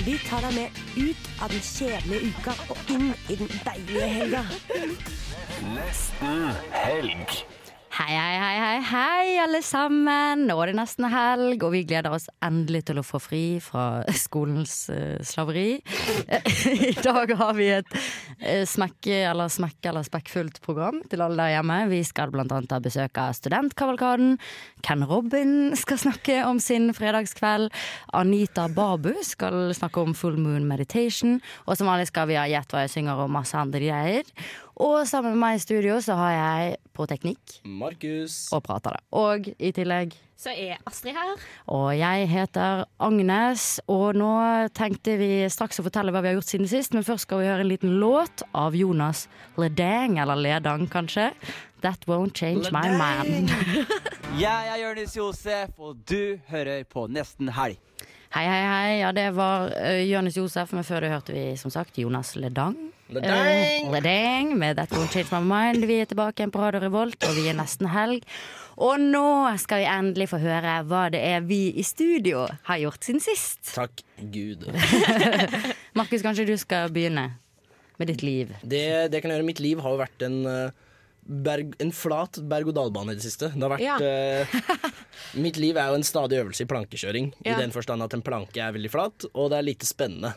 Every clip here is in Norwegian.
Vi tar deg med ut av den kjedelige uka og inn i den deilige helga. Nesten helg. Hei, hei, hei, hei, hei, alle sammen. Nå er det nesten helg, og vi gleder oss endelig til å få fri fra skolens uh, slaveri. I dag har vi et uh, smekke eller smekke eller spekkfullt program til alle der hjemme. Vi skal annet ha besøk av Studentkavalkaden. Ken Robin skal snakke om sin fredagskveld. Anita Babu skal snakke om full moon meditation. Og som vanlig skal vi ha Gjett hva jeg synger og masse andre greier. Og sammen med meg i studio så har jeg på teknikk Markus. og prater det. Og i tillegg Så er Astrid her. Og jeg heter Agnes, og nå tenkte vi straks å fortelle hva vi har gjort siden sist, men først skal vi høre en liten låt av Jonas Ledang, eller Ledang kanskje. That won't change my man. Jeg er Jonis Josef, og du hører på Nesten helg. Hei, hei, hei. Ja, det var uh, Jonis Josef, men før det hørte vi som sagt Jonas Ledang. Eh, Ledang med That Won't Change My Mind. Vi er tilbake igjen på Radio Revolt, og vi er nesten helg. Og nå skal vi endelig få høre hva det er vi i studio har gjort siden sist. Takk Gud. Markus, kanskje du skal begynne med ditt liv. Det, det kan jeg gjøre. Mitt liv har jo vært en, eh, berg, en flat berg-og-dal-bane i det siste. Det har vært Ja. uh, Mitt liv er jo en stadig øvelse i plankekjøring. Ja. I den forstand at en planke er veldig flat, og det er lite spennende.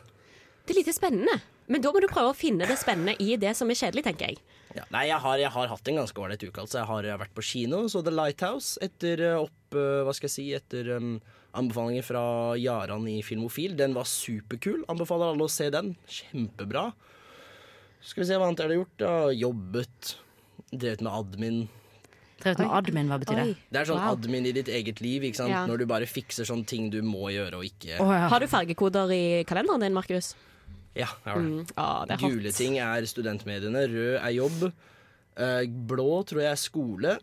Det er lite spennende. Men da må du prøve å finne det spennende i det som er kjedelig, tenker jeg. Ja, nei, jeg har, jeg har hatt en ganske ålreit uke. Altså. Jeg har jeg har vært på kino, så The Lighthouse etter eh, opp eh, Hva skal jeg si Etter um, anbefalinger fra Jaran i Filmofil. Den var superkul. Anbefaler alle å se den. Kjempebra. Skal vi se hva annet jeg har gjort. da Jobbet. Drevet med admin. Drevet med admin, hva betyr det? Oi. Det er sånn Wow. admin i ditt eget liv. Ikke sant? Ja. Når du bare fikser sånne ting du må gjøre og ikke oh, ja. Har du fargekoder i kalenderen din, Markus? Ja, ja. Mm. Ah, det er hot. Gule ting er studentmediene, rød er jobb, eh, blå tror jeg er skole,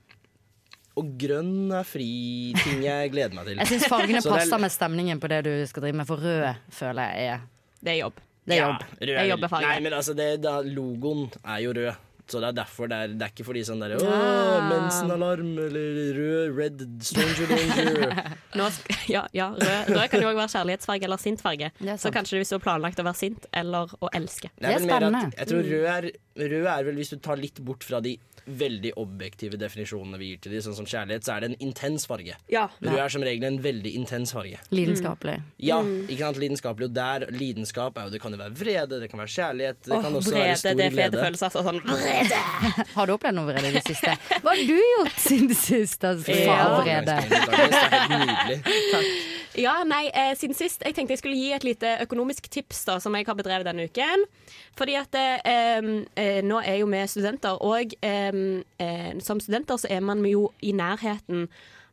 og grønn er friting jeg gleder meg til. Jeg syns fargene er- passer med stemningen på det du skal drive med, for rød føler jeg er Det er jobb. Det er Ja, jobb. rød Jeg er Nei, men altså, det, da, logoen er jo rød. Så det er derfor det er, det er ikke fordi sånn derre Å, mensenalarm eller rød, red, stranger danger. Nå ja, ja, rød, rød kan jo òg være kjærlighetsfarge eller sintfarge. Så kanskje hvis du har planlagt å være sint eller å elske. Det er Det er spennende. at, jeg tror rød er, rød er vel hvis du tar litt bort fra de veldig objektive definisjonene vi gir til de, sånn som kjærlighet, så er det en intens farge. Ja. Rød er som regel en veldig intens farge. lidenskapelig. Ja, Mm. ikke sant, lidenskapelig. Og der, lidenskap er jo, det kan jo være vrede, det kan være kjærlighet, det oh, kan også være stor glede. vrede, det er fete følelser. Altså, sånn vrede. Har du opplevd noe vrede i det siste? Hva har du gjort siden sist? Altså, Ja. faen, vrede. Det er helt nydelig. Ja, nei, eh, siden sist Jeg tenkte jeg skulle gi et lite økonomisk tips da som jeg har bedrevet denne uken. Fordi at eh, eh, nå er jo vi studenter, og eh, eh, som studenter så er man jo i nærheten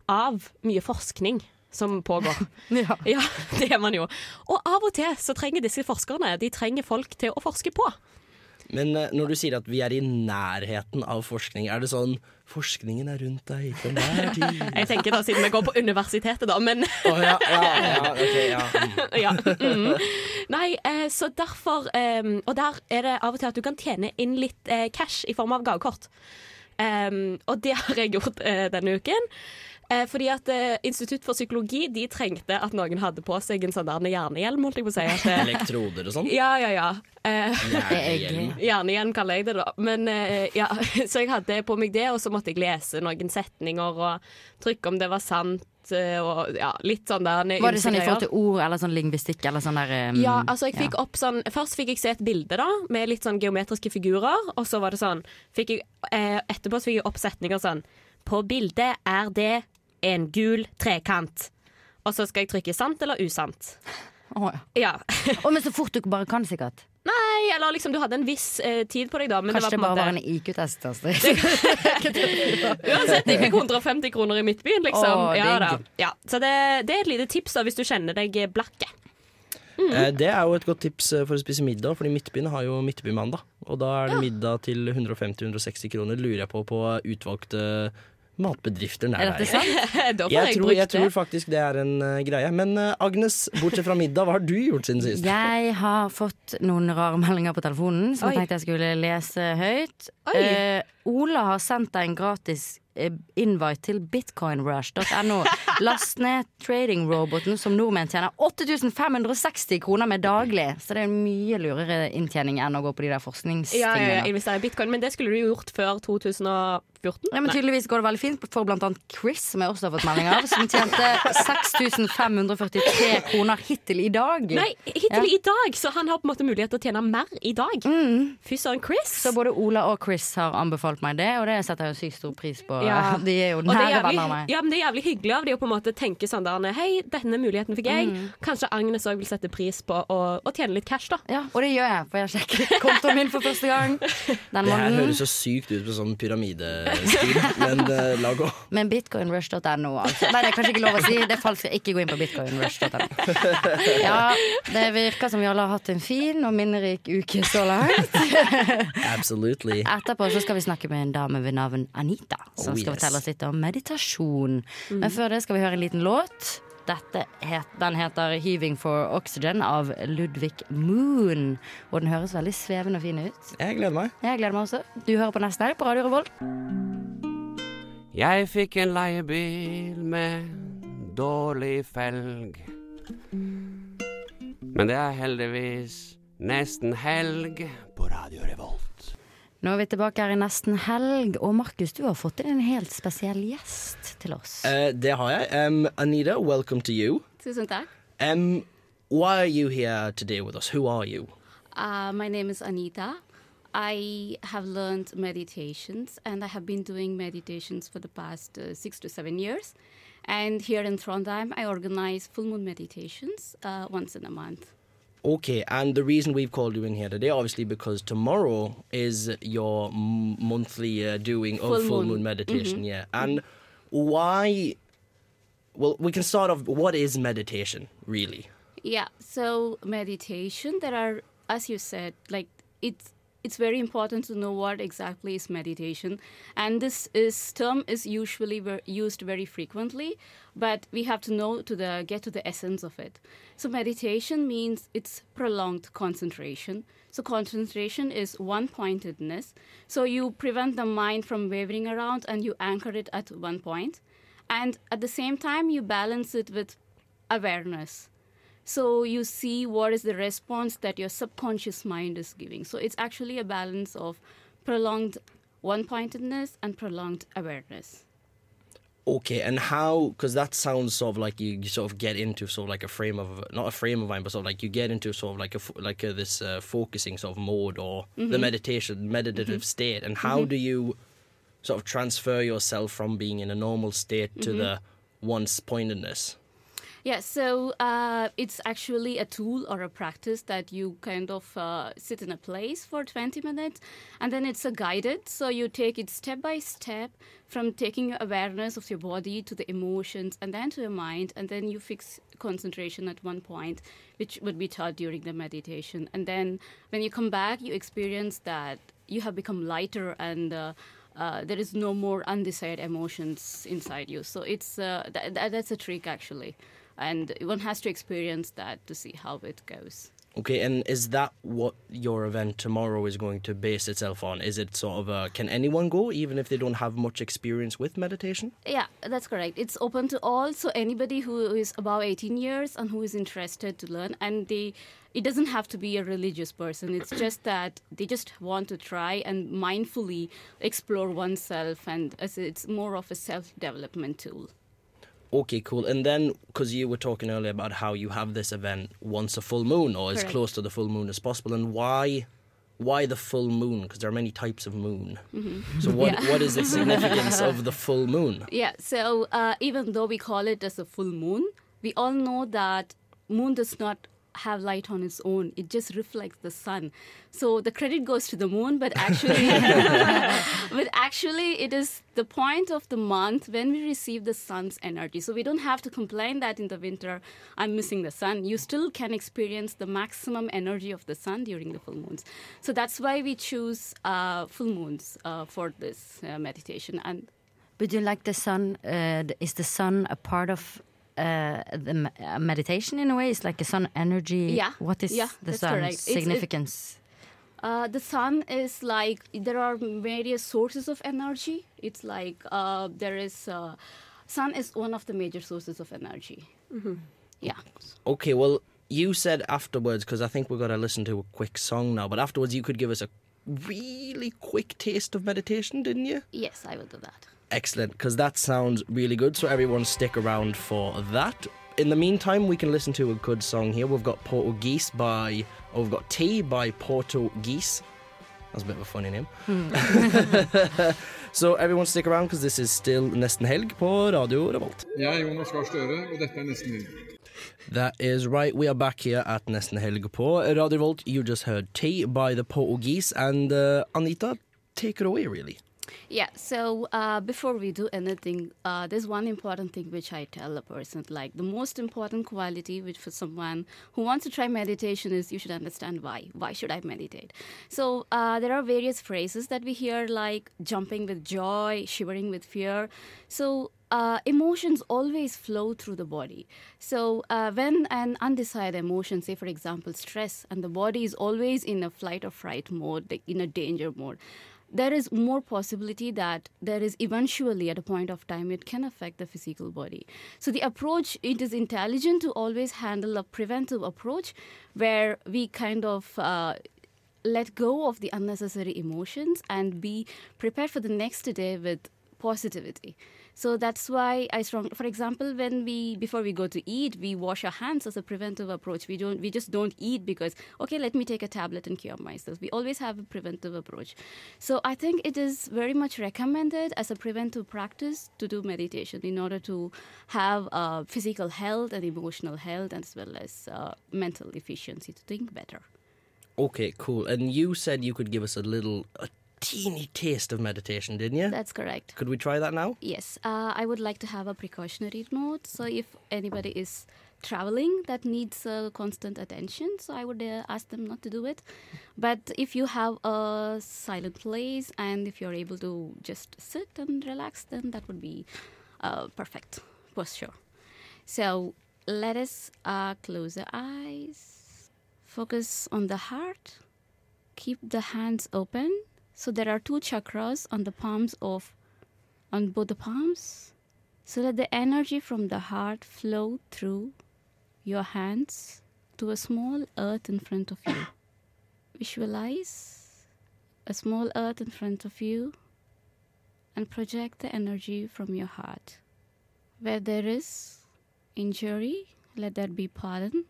av mye forskning som pågår. Ja. Ja, det er man jo. Og av og til så trenger disse forskerne De trenger folk til å forske på. Men eh, når du sier at vi er i nærheten av forskning, er det sånn Forskningen er rundt deg til enhver tid. Jeg tenker da, Siden vi går på universitetet, da. Men oh, ja, ja, ja, ok, ja. mm. ja. Mm. Nei, eh, så derfor eh, Og der er det av og til at du kan tjene inn litt eh, cash i form av gavekort. Og det har jeg gjort denne uken. Eh, fordi at eh, Institutt for psykologi De trengte at noen hadde på seg en sånn der hjernehjelm. Holdt jeg på å si. At, eh, Elektroder og sånn. ja, ja, ja. Eh, Hjernehjelm. Hjernehjelm kaller jeg det, da. Men eh, ja, Så jeg hadde på meg det, og så måtte jeg lese noen setninger og trykke om det var sant. eh, Og ja, litt sånn der Var det sånn i forhold til ord eller sånn lingvistikk eller sånn der um, Ja, altså jeg fikk opp sånn Først fikk jeg se et bilde da med litt sånn geometriske figurer, og så var det sånn fikk jeg, eh, Etterpå så fikk jeg opp setninger sånn På bildet er det en gul trekant. Og så skal jeg trykke sant eller usant. Å, ja. Ja. oh, men så fort du bare kan, sikkert. Nei, eller liksom du hadde en viss eh, tid på deg, da. Men Kanskje det det var bare på var en IQ-test. Astrid. Uansett, jeg fikk 150 kroner i Midtbyen, liksom. Oh, ja, da. Ja. Så det, det er et lite tips da hvis du kjenner deg blakke. Eh, Det er jo et godt tips eh, for å spise middag, fordi Midtbyen har jo Midtbymandag. Og da er det middag til 150-160 kroner, lurer jeg på, på utvalgte matbedrifter nær Er deg. sant? da får Jeg jeg, tror, jeg tror faktisk det er en uh, greie. Men uh, Agnes, bortsett fra middag, hva har du gjort siden sist? Jeg har fått noen rare meldinger på telefonen som Oi. jeg tenkte jeg skulle lese høyt. Oi. Eh, Ola har sendt deg en gratis invite til bitcoinrush.no. Last ned trading-roboten som nordmenn tjener 8560 kroner med daglig. Så det er en mye lurere inntjening enn å gå på de der Ja, ja, ja, forskningstingene. investere i bitcoin, men det skulle du gjort før 2014. Ja, men tydeligvis går det veldig fint for annet Chris, som jeg også har fått melding av, som tjente 6543 kroner hittil i dag. Nei, hittil Ja. i dag, så han har på en måte mulighet til å tjene mer i dag. Fy søren, Chris. Så både Ola og Chris har anbefalt meg det, og det setter jeg jo sykt stor pris på. Ja. De er jo nære jævlig, venner av meg. ja, men det er jævlig hyggelig av de å på en måte tenke sånn der Hei, denne muligheten fikk jeg. Mm. Kanskje Agnes òg vil sette pris på å, å tjene litt cash, da. Ja, og det gjør jeg, for jeg har sjekket kontoen min for første gang den Det her høres så sykt ut på sånn men uh, la gå. Men bitcoinrush.no, altså. Nei, det er kanskje ikke lov å si. Det er falskt. Ikke gå inn på bitcoinrush.no. Ja, det virker som vi alle har hatt en fin og minnerik uke så langt. Absolutely. Etterpå så skal vi snakke med en dame ved navn Anita, som Oh, skal yes. fortelle oss litt om meditasjon. Men før det skal vi høre en liten låt. Dette het, den heter 'Heaving for Oxygen' av Ludvig Moon. Og den høres veldig svevende og fin ut. Jeg gleder meg. Jeg gleder meg også. Du hører på Nesten Helg på Radio Revolt. Jeg fikk en leiebil med dårlig felg. Men det er heldigvis nesten helg på Radio Revolt. Nå er vi tilbake her i Nesten Helg, og Markus, du har fått inn en helt spesiell gjest til oss. Uh, det har jeg. Um, Anita, welcome to you. Tusen takk. Um, why are you here today with us? Who are you? Uh, my name is Anita. I have learned meditations and I have been doing meditations for the past uh, six to seven years. And here in Trondheim, I organize full moon meditations uh, once in a month. Okay, and the reason we've called you in here today, obviously, because tomorrow is your m- monthly uh, doing of Full full, moon. moon. meditation. Yeah, and why? Well, we can start off. What is meditation, really? Yeah, so meditation, there are, as you said, like it's it's very important to know what exactly is meditation, and this is term is usually ver- used very frequently, but we have to know to the get to the essence of it. So meditation means it's prolonged concentration. So concentration is one pointedness. So you prevent the mind from wavering around and you anchor it at one point. point, and at the same time you balance it with awareness. So you see what is the response that your subconscious mind is giving. So it's actually a balance of prolonged one pointedness and prolonged awareness. Okay, and how? Because that sounds sort of like you, you sort of get into sort of like a frame of not a frame of mind, but sort of like you get into sort of like a like a, this uh, focusing sort of mode or the mm-hmm. meditation meditative mm-hmm. state. And how mm-hmm. do you sort of transfer yourself from being in a normal state to the once pointedness? Yeah, so uh, it's actually a tool or a practice that you kind of uh, sit in a place for 20 minutes and then it's a guided. So you take it step by step from taking your awareness of your body to the emotions and then to your mind, and then you fix concentration at one point, which would be taught during the meditation. And then when you come back, you experience that you have become lighter and uh, uh, there is no more undesired emotions inside you. So it's uh, th- th- that's a trick actually, and one has to experience that to see how it goes. Okay, and is that what your event tomorrow is going to base itself on? Is it sort of a, can anyone go even if they don't have much experience with meditation? Yeah, that's correct. It's open to all, so anybody who is above 18 years and who is interested to learn, and they, it doesn't have to be a religious person. It's just that they just want to try and mindfully explore oneself, and as it's more of a self-development tool. Okay, cool. And then, because you were talking earlier about how you have this event once a full moon, or as close to the full moon as possible, and why, why the full moon? Because there are many types of moon. So, what Yeah. what is the significance of the full moon? Yeah, so uh, even though we call it as a full moon, we all know that moon does not have light on its own. It just reflects the sun. So the credit goes to the moon, but actually, but actually, it is the point of the month when we receive the sun's energy. So we don't have to complain that in the winter I'm missing the sun. You still can experience the maximum energy of the sun during the full moons. So that's why we choose uh, full moons uh, for this uh, meditation. And But you like the sun? Uh, is the sun a part of uh, the uh, meditation in a way? It's like a sun energy. Yeah, What is yeah, the sun's correct. It's- it- significance? Uh, the sun is like there are various sources of energy. It's like uh, there is uh, sun is one of the major sources of energy. Yeah. Okay, well, you said afterwards, because I think we're going to listen to a quick song now, but afterwards you could give us a really quick taste of meditation, didn't you? Yes, I will do that. Excellent, because that sounds really good. So everyone stick around for that. In the meantime, we can listen to a good song here. We've got Portuguese by, oh, we've got Tea by Portuguese. That's a bit of a funny name. so everyone stick around, because this is still Nesten Helg på Radio Revolt. Jeg er Jonas Gahr Støre, og dette er Nesten Helg. That is right. We are back here at Nesten Helg på Radio Revolt. You just heard Tea by the Portuguese. And uh, Anita, take it away, really. Yeah, so uh, before we do anything, uh, there's one important thing which I tell a person like the most important quality which for someone who wants to try meditation is you should understand why. Why should I meditate? So uh, there are various phrases that we hear like jumping with joy, shivering with fear. So uh, emotions always flow through the body. So uh, when an undecided emotion, say for example stress, and the body is always in a flight or fright mode, in a danger mode, there is more possibility that there is eventually at a point of time it can affect the physical body. So the approach it is intelligent to always handle a preventive approach where we kind of uh, let go of the unnecessary emotions and be prepared for the next day with positivity so that's why i strong for example when we before we go to eat we wash our hands as a preventive approach. We don't we just don't eat because okay let me take a tablet and cure myself. We always have a preventive approach. So i think it is very much recommended as a preventive practice to do meditation in order to have uh, physical health and emotional health as well as uh, mental efficiency to think better. Okay, cool. And you said you could give us a little, a teeny taste of meditation, didn't you? that's correct Could we try that now? Yes, uh, I would like to have a precautionary note. So, if anybody is traveling that needs uh, constant attention, so I would uh, ask them not to do it. But if you have a silent place and if you're able to just sit and relax, then that would be uh, perfect sure. So, let us uh, close the eyes, focus on the heart, keep the hands open. So, there are two chakras on the palms of on both the palms so that the energy from the heart flow through your hands to a small earth in front of you. Visualize a small earth in front of you and project the energy from your heart. Where there is injury, let there be pardon.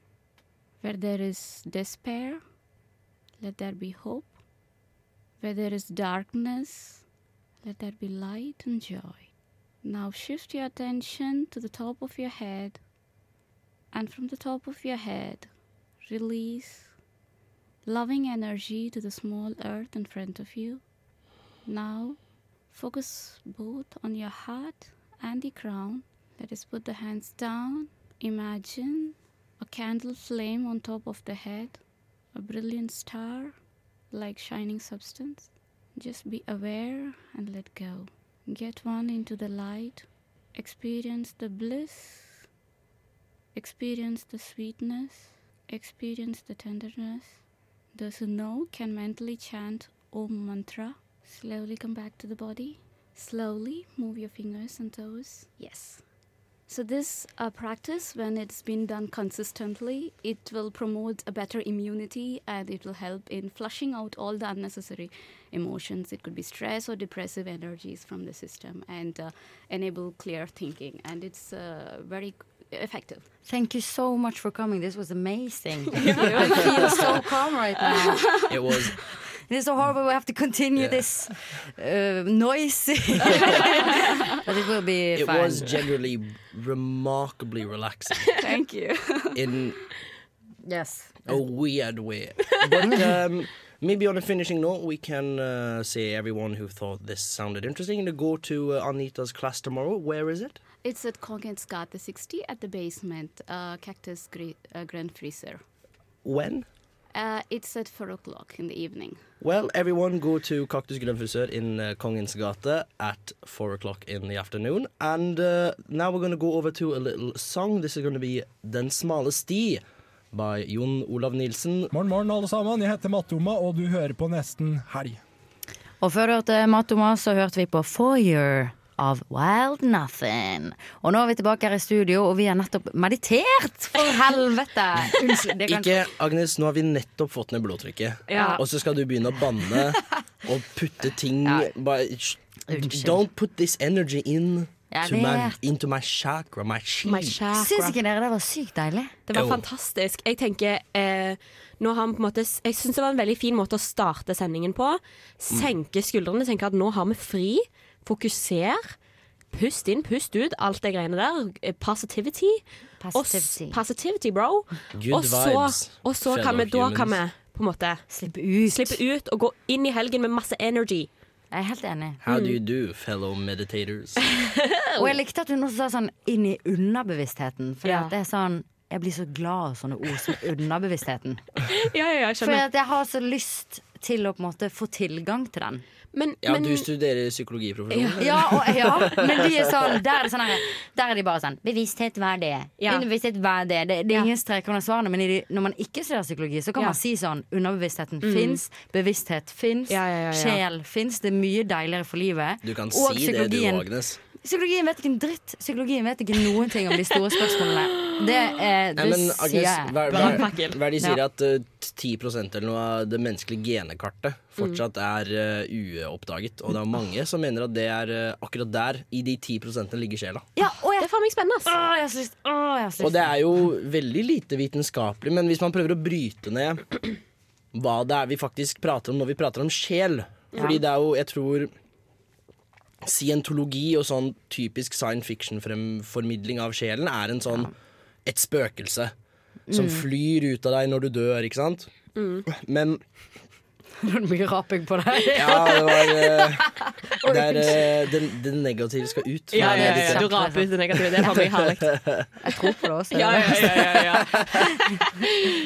Where there is despair, let there be hope. Where there is darkness, let there be light and joy. Now shift your attention to the top of your head, and from the top of your head, release loving energy to the small earth in front of you. Now focus both on your heart and the crown. Let us put the hands down. Imagine a candle flame on top of the head, a brilliant star like shining substance. Just be aware and let go. Get one into the light. Experience the bliss. Experience the sweetness. Experience the tenderness. Those who know can mentally chant Om mantra. Slowly come back to the body. Slowly move your fingers and toes. Yes. So this uh, practice, when it's been done consistently, it will promote a better immunity and it will help in flushing out all the unnecessary emotions. It could be stress or depressive energies from the system and uh, enable clear thinking. And it's uh, very effective. Thank you so much for coming. This was amazing. I feel so calm right now. It was. It is so horrible. We have to continue this uh, noisy, but it will be It fine. was generally remarkably relaxing. Thank you. In Yes. A weird way. But um, maybe on a finishing note, we can uh, say everyone who thought this sounded interesting to go to uh, Anita's class tomorrow. Where is it? It's at Kongens gate 60 at the basement, uh, Cactus Gre- uh, Grand Freezer. When? Uh, it's at 4 o'clock in the evening. Well, everyone go to Cactus Grønn Frisør in uh, Kongens gate at 4 o'clock in the afternoon. And uh, now we're going to go over to a little song. This is going to be Den smale sti by Jon Olav Nilsen. Morgen, morgen, alle sammen. Jeg heter Mattoma, og du hører på Nesten Helg. Og før du hørte Matoma, så hørte vi på Foyer av Wild Nothing. Og nå er vi tilbake her i studio, og vi har nettopp meditert! For helvete! Unnskyld. Kan... Ikke, Agnes, nå har vi nettopp fått ned blodtrykket. Ja. Og så skal du begynne å banne og putte ting bare, Unnskyld. Don't put this energy in my, into my chakra, my. My chakra. Syns ikke dere det var sykt deilig? Det var oh. fantastisk. Jeg tenker eh, nå har vi på en måte, Jeg syns det var en veldig fin måte å starte sendingen på. Senke skuldrene. Tenke at nå har vi fri. Fokuser. Pust inn, pust ut. Alt det greiene der. Eh, Positivity. Og Positivity. positivity, bro. Good og så, vibes, og så kan vi, da kan vi på en måte Slippe ut. slippe ut og gå inn i helgen med masse energy. Jeg er helt enig. How do you do, fellow meditators? Og jeg likte at hun også sa sånn inn i underbevisstheten. For Ja. det er sånn jeg blir så glad av sånne ord som underbevisstheten. Ja, ja, ja, For jeg har så lyst til å på en måte få tilgang til den. Men, Ja, men du studerer psykologiprofesjon? Ja, og, ja, men de er sånn Der er, sånn her, der er de bare sånn Bevissthet, hva er det? Ja. Underbevissthet, hva er det? Det, det er Ja. ingen streker under svarene, men i de, når man ikke studerer psykologi, så kan Ja. man si sånn Underbevisstheten fins, bevissthet fins, Ja, ja, ja, ja. sjel fins. Det er mye deiligere for livet. Du kan Og si det, du, Agnes. Psykologien vet ikke en dritt. Psykologien vet ikke noen ting om de store spørsmålene. Det, er, det ja, men Agnes, sier hva, hva, hva er det de sier Ja. at uh, 10% eller noe av det menneskelige genekartet fortsatt er uh, uoppdaget? Og det er mange som mener at det er uh, akkurat der, i de 10 ligger sjela. Ja, og det er faen meg spennende. ass. å, jeg synes. Å, jeg synes. Og det er jo veldig lite vitenskapelig, men hvis man prøver å bryte ned hva det er vi faktisk prater om når vi prater om sjel Fordi det er jo, jeg tror Scientologi og sånn typisk science fiction-formidling av sjelen er en sånn et spøkelse som flyr ut av deg når du dør, ikke sant? Men det er mye raping på deg. ja, det var uh, Det er eh, det, det negative skal ut. Ja, ja, ja, ja, Du raper ut det negative. Det er faen meg herlig. Jeg tror på det også. Ja, ja, ja, ja, ja.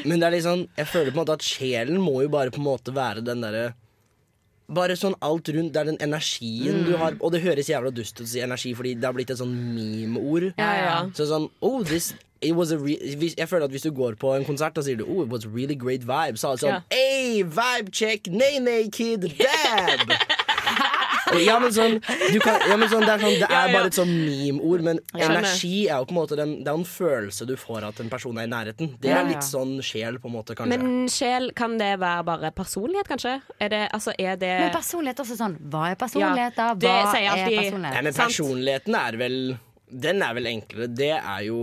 Men det er litt sånn Jeg føler på en måte at sjelen må jo bare på en måte være den derre bare sånn alt rundt, Det er den energien du har. Og det høres jævla dust ut å si energi, fordi det har blitt et sånn meme-ord. Ja, ja. Så sånn oh, this, it was a re Jeg føler at hvis du går på en konsert og sier du, oh, it was really great vibe, så er det sånn Ja. Hey, vibe check, nay, nay, kid, dab! ja, men sånn, du kan, ja, men sånn Det er, sånn, det er bare et sånn meme-ord, men energi er jo på en måte den, Det er en følelse du får at en person er i nærheten. Det er litt sånn sjel, på en måte, kanskje. Men sjel, kan det være bare personlighet, kanskje? Er det, altså, er det Men personlighet er også sånn Hva er personlighet, da? Ja, det Hva sier er personlighet? Nei, men personligheten er vel Den er vel enklere. Det er jo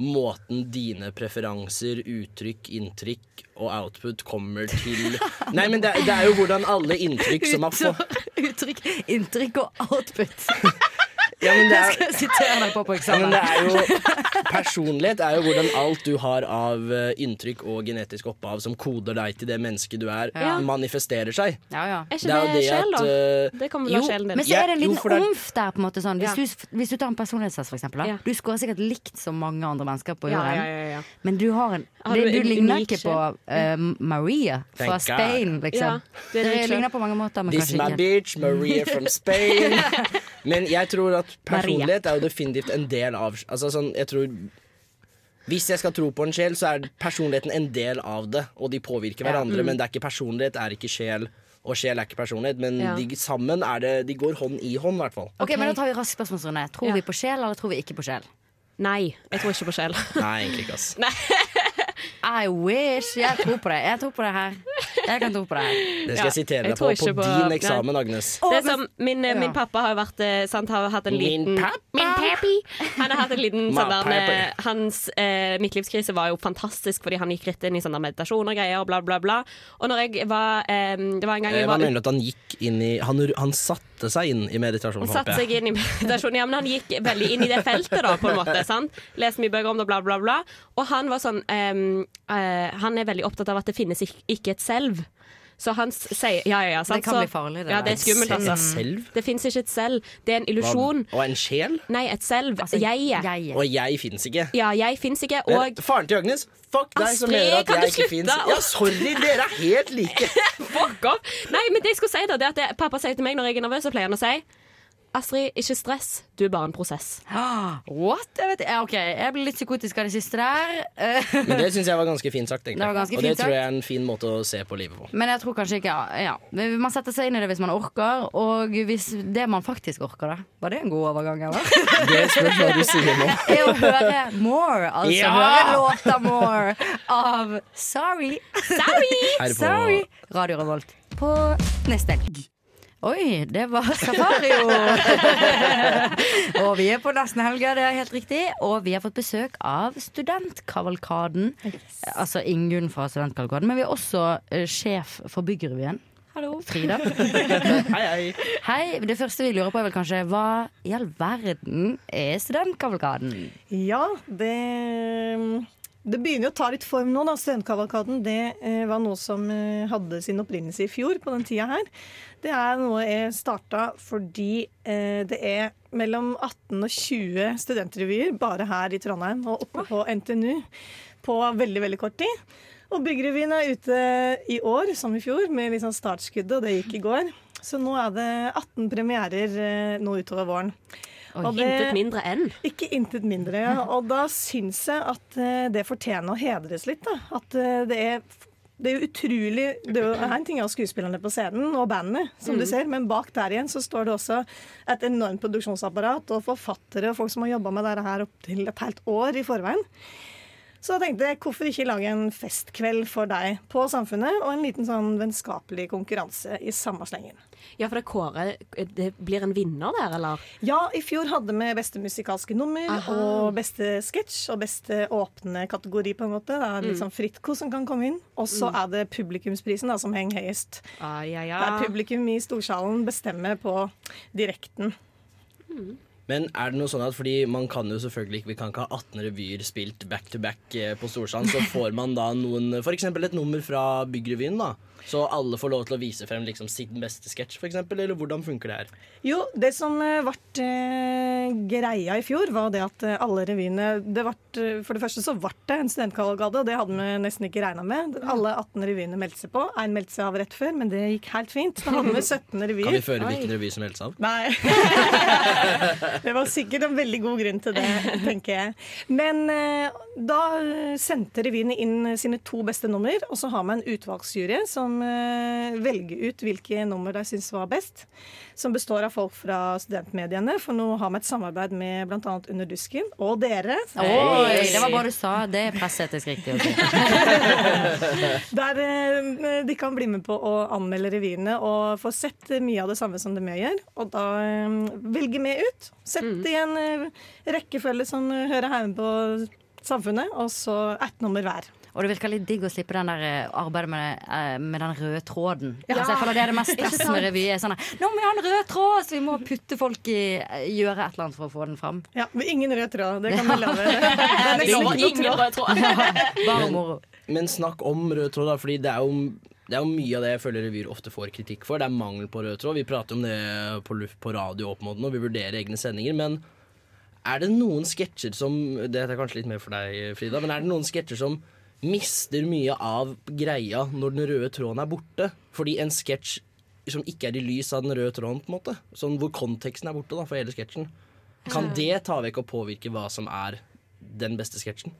måten dine preferanser, uttrykk, inntrykk og output kommer til Nei, men det, det er jo hvordan alle inntrykk som har fått Uttrykk, inntrykk og output. ja, men det Det er, skal jeg sitere deg på på eksamen. det er jo Personlighet er jo hvordan alt du har av eh, inntrykk og genetisk opphav som koder deg til det mennesket du er, Ja. manifesterer seg. Ja, ja. Er ikke Det er det, det sjel, at da? eh, Det kommer vel være av sjelen men så er det en jo, liten er- omf der. på en måte sånn. Hvis, Ja. du, hvis du tar en personlighetstest, for eksempel. Da. Ja. Du scorer sikkert likt som mange andre mennesker på jorden. ja, ja, ja. Men du har en Har du Du ligner ikke på uh, Maria fra Thank. Spain, liksom. Ja, det er Dere ligner på mange måter, men This is kanskje my ikke. bitch, Maria from Spain. Men jeg tror at personlighet er jo definitivt en del av Altså sånn, jeg tror Hvis jeg skal tro på en sjel, så er personligheten en del av det, og de påvirker Ja. hverandre. Men det er ikke personlighet er ikke sjel, og sjel er ikke personlighet. Men Ja. de sammen er det De går hånd i hånd, i hvert fall. Ok, men Da tar vi rask spørsmålsrunde. Tror Ja. vi på sjel, eller tror vi ikke på sjel? Nei, jeg tror ikke på sjel. Nei, egentlig ikke, ass. I wish! Jeg tror på det. Jeg tror på det her. Jeg kan tro på det her. Det skal jeg sitere deg på på på- din nei. eksamen, Agnes. Det er som min, eh, min pappa har jo vært eh, sant, har hatt en Min liten pappa? Min pappi. Han har hatt en liten sånn der eh, Hans eh, midtlivskrise var jo fantastisk fordi han gikk rett inn i sånne meditasjon og greier og bla, bla, bla. Og når jeg var eh, Det var en gang jeg var Hva mener du at han gikk inn i Han, han satte seg inn i meditasjon, Han satte seg inn i meditasjon. Ja, men han gikk veldig inn i det feltet, da, på en måte. sant? Leste mye bøker om det, bla, bla, bla. Og han var sånn ehm, eh, Han er veldig opptatt av at det finnes ikke et selv. Så han sier Ja, ja, ja. Sant? Det kan Så- bli farlig, det Ja, det er skummelt, Et altså. selv? Det fins ikke et selv. Det er en illusjon. Og en sjel? Nei, et selv. Altså, Jeget. jeg- Og jeg fins ikke. Ja, jeg fins ikke. Men Og Faren til Agnes, fuck deg som mener at kan jeg du ikke fins. Ja, sorry, dere er helt like. fuck off! Nei, men det jeg skulle si da, det er at det, pappa sier til meg når jeg er nervøs, så pleier han å si Astrid, ikke stress. Du er bare en prosess. What? Jeg vet, ok, jeg ble litt psykotisk av det siste der. Eh, Men det syns jeg var ganske fint sagt. egentlig. Det var ganske Og det fint tror jeg er en fin måte å se på livet på. Men jeg tror kanskje ikke ja, ja. Man setter seg inn i det hvis man orker, og hvis det man faktisk orker, da. Var det en god overgang, eller? Det spørs hva du sier nå. Er å høre More, altså Ja! høre låta More av Sorry. Sorry! Sorry. Radio Revolt på neste helg. Oi, det var Safario! og vi er på nesten helga, det er helt riktig. Og vi har fått besøk av Studentkavalkaden. Altså Ingunn fra Studentkavalkaden. Men vi er også uh, sjef for Byggerevyen. Hallo. Frida. Hei, hei. Hei. Det første vi lurer på, er vel kanskje hva i all verden er Studentkavalkaden? Ja, det det begynner jo å ta litt form nå. da. Studentkavalkaden det eh, var noe som eh, hadde sin opprinnelse i fjor på den tida her. Det er noe jeg starta fordi eh, det er mellom 18 og 20 studentrevyer bare her i Trondheim og oppe på NTNU på veldig, veldig kort tid. Og Byggrevyen er ute i år, som i fjor, med liksom startskuddet, og det gikk i går. Så nå er det 18 premierer eh, nå utover våren. Og det- intet mindre enn. Ikke intet mindre, ja. Og da syns jeg at eh, det fortjener å hedres litt. Da. At eh, det er det er jo utrolig det er En ting av skuespillerne på scenen og bandene, som du Mm. ser, men bak der igjen så står det også et enormt produksjonsapparat og forfattere og folk som har jobba med dette her opptil et helt år i forveien. Så da tenkte jeg, hvorfor ikke lage en festkveld for deg på Samfunnet, og en liten sånn vennskapelig konkurranse i samme slengen. Ja, for det kåret Det blir en vinner der, eller? Ja, i fjor hadde vi beste musikalske nummer Aha. og beste sketsj og beste åpne kategori, på en måte. Det er litt Mm. sånn Fritko som kan komme inn. Og så Mm. er det publikumsprisen da, som henger høyest. Ah, ja, ja. Der publikum i storsalen bestemmer på direkten. Men er det noe sånn at fordi man kan jo selvfølgelig ikke Vi kan ikke ha 18 revyer spilt back to back eh, på Storsand. Så får man da noen F.eks. et nummer fra Byggrevyen, da. Så alle får lov til å vise frem liksom sin beste sketsj, f.eks. Eller hvordan funker det her? Jo, det som eh, ble eh, greia i fjor, var det at eh, alle revyene det vart, eh, For det første så ble det en studentkavalkade, og det hadde vi nesten ikke regna med. Alle 18 revyene meldte seg på. Én meldte seg av rett før, men det gikk helt fint. Da hadde vi 17 revyer. Kan vi føre hvilken revy som helst av? Nei. det var sikkert en veldig god grunn til det, tenker jeg. Men eh, da sendte revyene inn sine to beste nummer, og så har vi en utvalgsjury som eh, velger ut hvilke nummer de syns var best. Som består av folk fra studentmediene, for nå har vi et samarbeid med bl.a. Under dusken og dere. Oi, det var bra du sa. Det er presseetisk riktig. Der eh, de kan bli med på å anmelde revyene og få sett mye av det samme som det vi gjør. Og da eh, velger vi ut. Sett i en rekkefølge som hører hjemme på samfunnet, og så ett nummer hver. Og det virker litt digg å slippe den der eh, arbeidet med, eh, med den røde tråden. Ja. Altså, jeg føler Det er det mest stress med revy. Sånn, Nå må vi ha en rød tråd, så vi må putte folk i eh, Gjøre et eller annet for å få den fram. Ja, men ingen rød tråd. Det kan vi love. Ikke ingen rød tråd. Bare moro. Men snakk om rød tråd, da, fordi det er jo det er jo mye av det jeg føler revyer ofte får kritikk for. Det er mangel på rød tråd. Vi prater om det på, luft, på radio opp mot nå, vi vurderer egne sendinger. Men er det noen sketsjer som Det er kanskje litt mer for deg, Frida. Men er det noen sketsjer som mister mye av greia når den røde tråden er borte? Fordi en sketsj som ikke er i lys av den røde tråden, på en måte. Sånn hvor konteksten er borte da, for hele sketsjen. Kan det ta vekk og påvirke hva som er den beste sketsjen?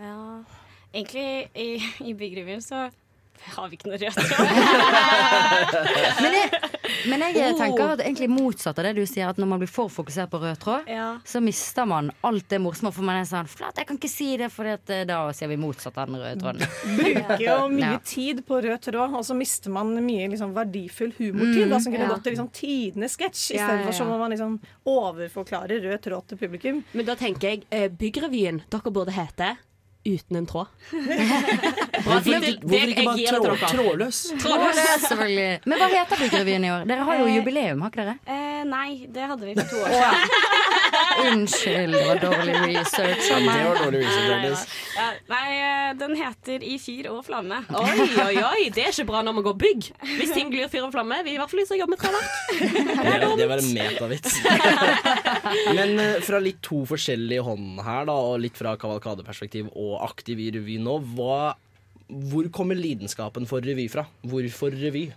Ja, egentlig i, i Byggrevyen så har vi ikke noe rødt tråd. Men er, Men jeg Oh. tenker at egentlig motsatt av det du sier, at når man blir for fokusert på rød tråd, så mister man alt det morsomme. For man er sånn Flat, jeg kan ikke si det, for da sier vi motsatt av den røde tråden. bruker jo mye Ja. tid på rød tråd, og så mister man mye liksom, verdifull humortid. Mm, da, som kunne ja. gått til liksom, tidenes sketsj, Ja, istedenfor ja, ja. så må man liksom overforklarer rød tråd til publikum. Men da tenker jeg eh, Byggrevyen. Dere burde hete Uten en tråd. Hvorfor ikke, hvorfor ikke bare trå, trådløs? Trådløs, selvfølgelig. Men hva heter Byggrevyen i år? Dere har jo Eh, jubileum, har ikke dere? Eh, nei, det hadde vi for to år siden. Unnskyld, det var dårlig research Ja, Det var dårlig research. Ja, nei, eh, den heter I fyr og flamme. Oi, oi, oi, det er ikke bra når man går bygg. Hvis ting glir fyr og flamme. Vi i hvert fall lyse til jobbe med treverk. Det, det var en metavits. Men eh, fra litt to forskjellige hånd her, da, og litt fra kavalkadeperspektiv og aktiv i revy nå, hva, hvor kommer lidenskapen for revy fra? Hvorfor revy?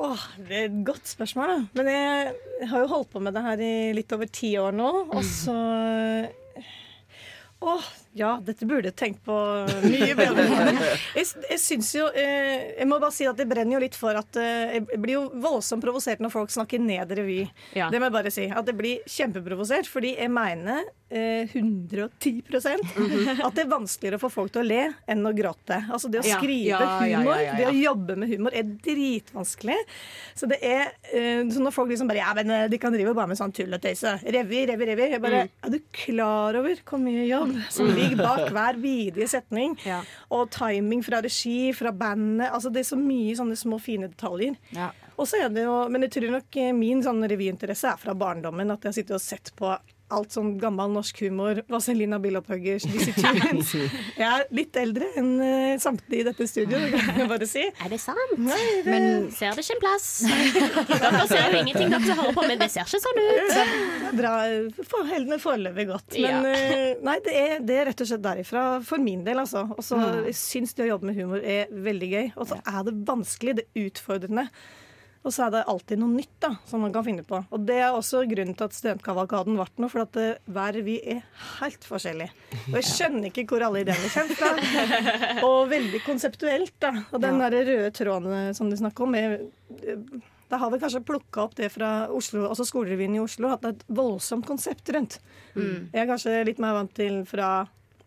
Åh, det er et godt spørsmål, da. Men jeg har jo holdt på med det her i litt over ti år nå, og så Åh, ja, dette burde jeg tenkt på mye bedre. Jeg, jeg syns jo eh, Jeg må bare si at det brenner jo litt for at eh, Jeg blir jo voldsomt provosert når folk snakker ned revy. Ja. Det må jeg bare si. At jeg blir kjempeprovosert, fordi jeg mener 110% at det er vanskeligere å få folk til å le enn å gråte. Altså det å skrive Ja, ja, humor, ja, det å jobbe med humor, er dritvanskelig. Så det er eh, så når folk liksom bare Ja, men eh, de kan drive bare med sånn tull og tøyse. Revy, revy, revy. Jeg bare Mm. Er du klar over hvor mye jobb som ligger bak hver bidige setning? Og timing fra regi, fra bandet. Altså det er så mye sånne små, fine detaljer. Ja. Og så er det jo, Men jeg tror nok eh, min sånn revyinteresse er fra barndommen. At jeg har sittet og sett på alt sånn gammel norsk humor. Vazelina Billopphuggers, Dizzie Tunes. Jeg er litt eldre enn uh, samtlige i dette studio, det kan jeg bare si. Er det sant? Nei, det, Men ser det ikke en plass? Dere ser jo ingenting, dere hører på, men det ser ikke sånn ut. det er bra. For, helene foreløpig godt. Men eh, nei, det er, det er rett og slett derifra for min del, altså. Og så Mm. syns det å jobbe med humor er veldig gøy. Og så er det vanskelig, det er utfordrende. Og så er det alltid noe nytt da, som man kan finne på. Og det er også grunnen til at studentkavalkaden ble noe, for at det, hver vi er helt forskjellige. Og jeg skjønner ikke hvor alle ideene kommer fra. Og veldig konseptuelt, da. Og den der røde tråden eh, som du snakker om, er da har vi kanskje plukka opp det fra Oslo, altså skolerevyen i Oslo, at det er et voldsomt konsept rundt. Mm. Jeg er kanskje litt mer vant til fra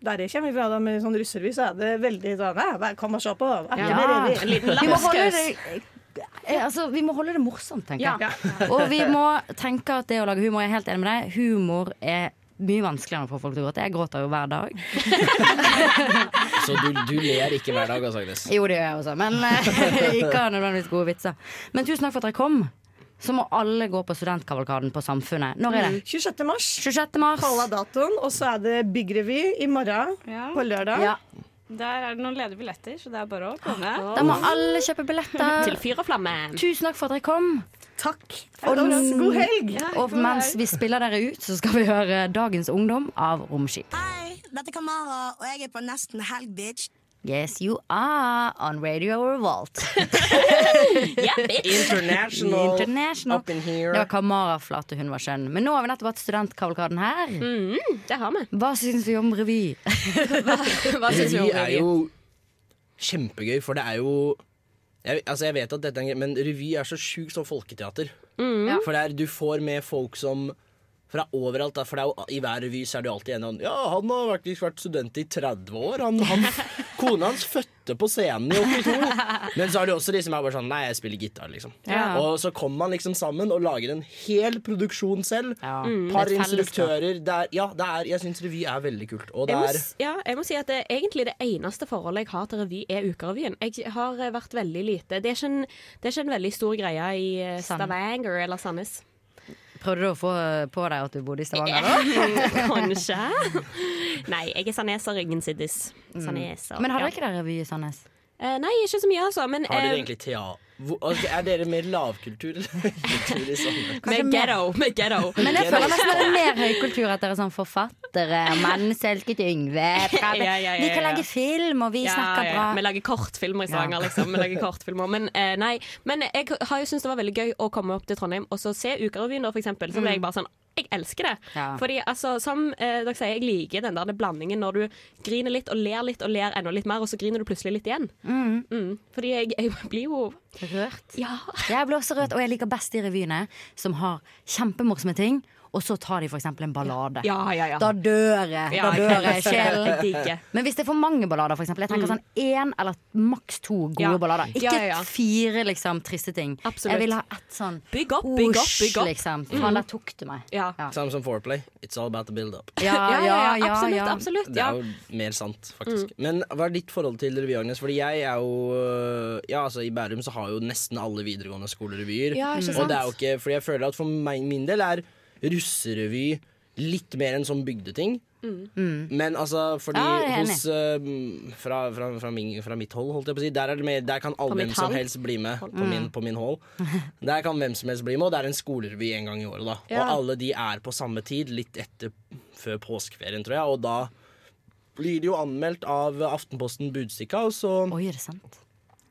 der jeg kommer fra, da, med sånn russerevy, så er det veldig sånn «Nei, Kom og se på! Er Ja. det revy?» En liten Vi må holde eh, altså, vi må holde det morsomt, tenker Ja. Og vi må tenke at det å lage humor Jeg er helt enig med deg. Humor er mye vanskeligere enn å få folk til å gråte. Jeg gråter jo hver dag. Så du, du ler ikke hver dag, altså, Agnes? Jo, det gjør jeg også, men eh, ikke av nødvendigvis gode vitser. Men tusen takk for at dere kom. Så må alle gå på studentkavalkaden på Samfunnet. Når er det? 26. mars. 26. mars. Hold datoen. Og så er det byggrevy i morgen Ja. på lørdag. Ja. Der er det noen ledige billetter, så det er bare å komme. Da må alle kjøpe billetter. Til fyr og flamme. Tusen takk for at dere kom. Takk. Og, God helg! og mens vi spiller dere ut, så skal vi høre Dagens Ungdom av Romskip. Hei, dette er Kamara, og jeg er på nesten helg, bitch. Yes, you are on Radio Revolt. Yeah. International, International. up in here. Det var Kamara Flate, hun var skjønn. Men nå har vi nettopp hatt studentkavalkaden her. Mm, det har vi. Hva syns vi om revy? Hva syns vi om Revy er jo kjempegøy, for det er jo jeg, altså jeg vet at dette er en men revy er så sjukt som folketeater. Mm. For det er, du får med folk som fra overalt. Da, for det er jo, I hver revy så er det jo alltid en eller annen Ja, han har faktisk vært student i 30 år. Han, han, kona hans fødte på scenen i 82. Men så er det også de som er bare sånn Nei, jeg spiller gitar, liksom. Ja. Og så kommer man liksom sammen og lager en hel produksjon selv. Ja. Par Et instruktører. Det er, ja, det er, jeg syns revy er veldig kult. Og det Jeg må, er ja, jeg må si at det, egentlig det eneste forholdet jeg har til revy, er Ukerevyen. Jeg har vært veldig lite Det er ikke en, det er ikke en veldig stor greie i eh, Stavanger eller Sandnes. Prøvde du å få på deg at du bodde i Stavanger? da? Kanskje. Nei, jeg er sandneser, ingen siddis. Sandneser. Men hadde dere ikke det revy i Sandnes? Eh, Nei, ikke så mye, altså. Men Har dere eh, egentlig teater? Hvor- altså, Er dere mer lavkultur eller høykultur i sånne? med ghetto. Med ghetto. Men jeg føler nesten det er mer høykultur at dere er sånn forfattere. Menneselsket Yngve. Ja, ja, ja, Vi kan ja. lage film, og vi snakker bra. Vi lager kortfilmer i Stavanger, liksom. Vi lager kortfilmer. Men eh, nei. Men jeg har jo syntes det var veldig gøy å komme opp til Trondheim og så se Ukerevyen, da, for eksempel. Så ble jeg bare sånn jeg elsker det. Ja. Fordi altså, som eh, dere sier, jeg liker den der blandingen når du griner litt og ler litt og ler enda litt mer, og så griner du plutselig litt igjen. Mm. Mm. Fordi jeg, jeg blir jo Rørt. Ja. Jeg blir også rørt, og jeg liker best de revyene som har kjempemorsomme ting. Og så tar de eksempel en ballade. Ja, ja, ja. Da dør jeg. Ja, da dør jeg sjelen. Men hvis det er for mange ballader, f.eks. Jeg tenker Mm. sånn én eller maks to gode Ja. ballader. Ikke Ja, ja, ja. fire liksom triste ting. Absolutt. Jeg vil ha ett sånn Bygg opp, bygg opp, bygg opp. liksom. Mm. Faen, der tok du meg. Ja. Samme som foreplay. It's all about the build up. Ja, ja, ja, absolutt, ja. absolutt. Det er jo mer sant, faktisk. Men hva er ditt forhold til revy, Agnes? Fordi jeg er jo øh, Ja, altså I Bærum så har jo nesten alle videregående skolerevyer. Ja, Og det er jo ikke Fordi jeg føler at for meg, min del er russerevy litt mer enn sånn bygdeting. Mm. Men altså, fordi Ja, hos uh, fra, fra, fra, min, fra mitt hold, holdt jeg på å si, der, er det mer, der kan alle hvem som helst bli med. På, Mm. min, på min hold. Der kan hvem som helst bli med, og det er en skolerevy en gang i året. da Ja. Og alle de er på samme tid, litt etter før påskeferien, tror jeg. Og da blir det jo anmeldt av Aftenposten Budstikka, og så, Oi, er det sant?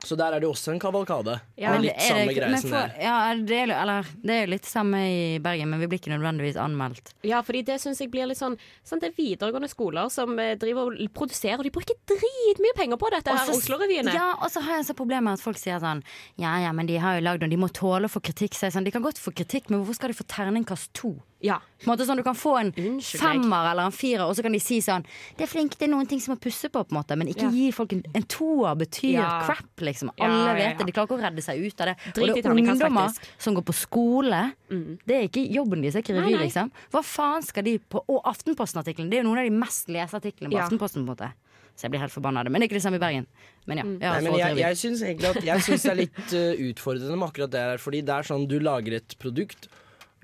Så der er det også en kavalkade. Ja, litt er det samme for- Ja, det er, eller, det er litt samme i Bergen, men vi blir ikke nødvendigvis anmeldt. Ja, fordi det syns jeg blir litt sånn sånn Det er videregående skoler som eh, driver og produserer, og de bruker dritmye penger på dette her Oslo-revyene. Ja, og så har jeg så problem med at folk sier sånn Ja, ja, men de har jo lagd den, de må tåle å få kritikk. sier er sånn, de kan godt få kritikk, men hvorfor skal de få terningkast to? Ja. På en måte sånn, Du kan få en Unnskyld femmer eller en firer, og så kan de si sånn Det er flink, det er noen ting som må pusse på, på en måte, men ikke Ja. gi folk en, en toer betyr Ja. crap, liksom. Ja, Alle ja, vet det. De klarer ikke å redde seg ut av det. Drit og det er ungdommer faktisk. som går på skole. Mm. Det er ikke jobben deres, det er ikke revy, liksom. Hva faen skal de på Og Aftenposten-artikkelen, det er jo noen av de mest leste artiklene på Ja. Aftenposten, på en måte. Så jeg blir helt forbanna av det. Men det er ikke det samme i Bergen. Men ja. Mm. jeg Nei, men jeg, jeg syns egentlig at Jeg synes det er litt uh, utfordrende med akkurat det her. Fordi det er sånn, du lager et produkt,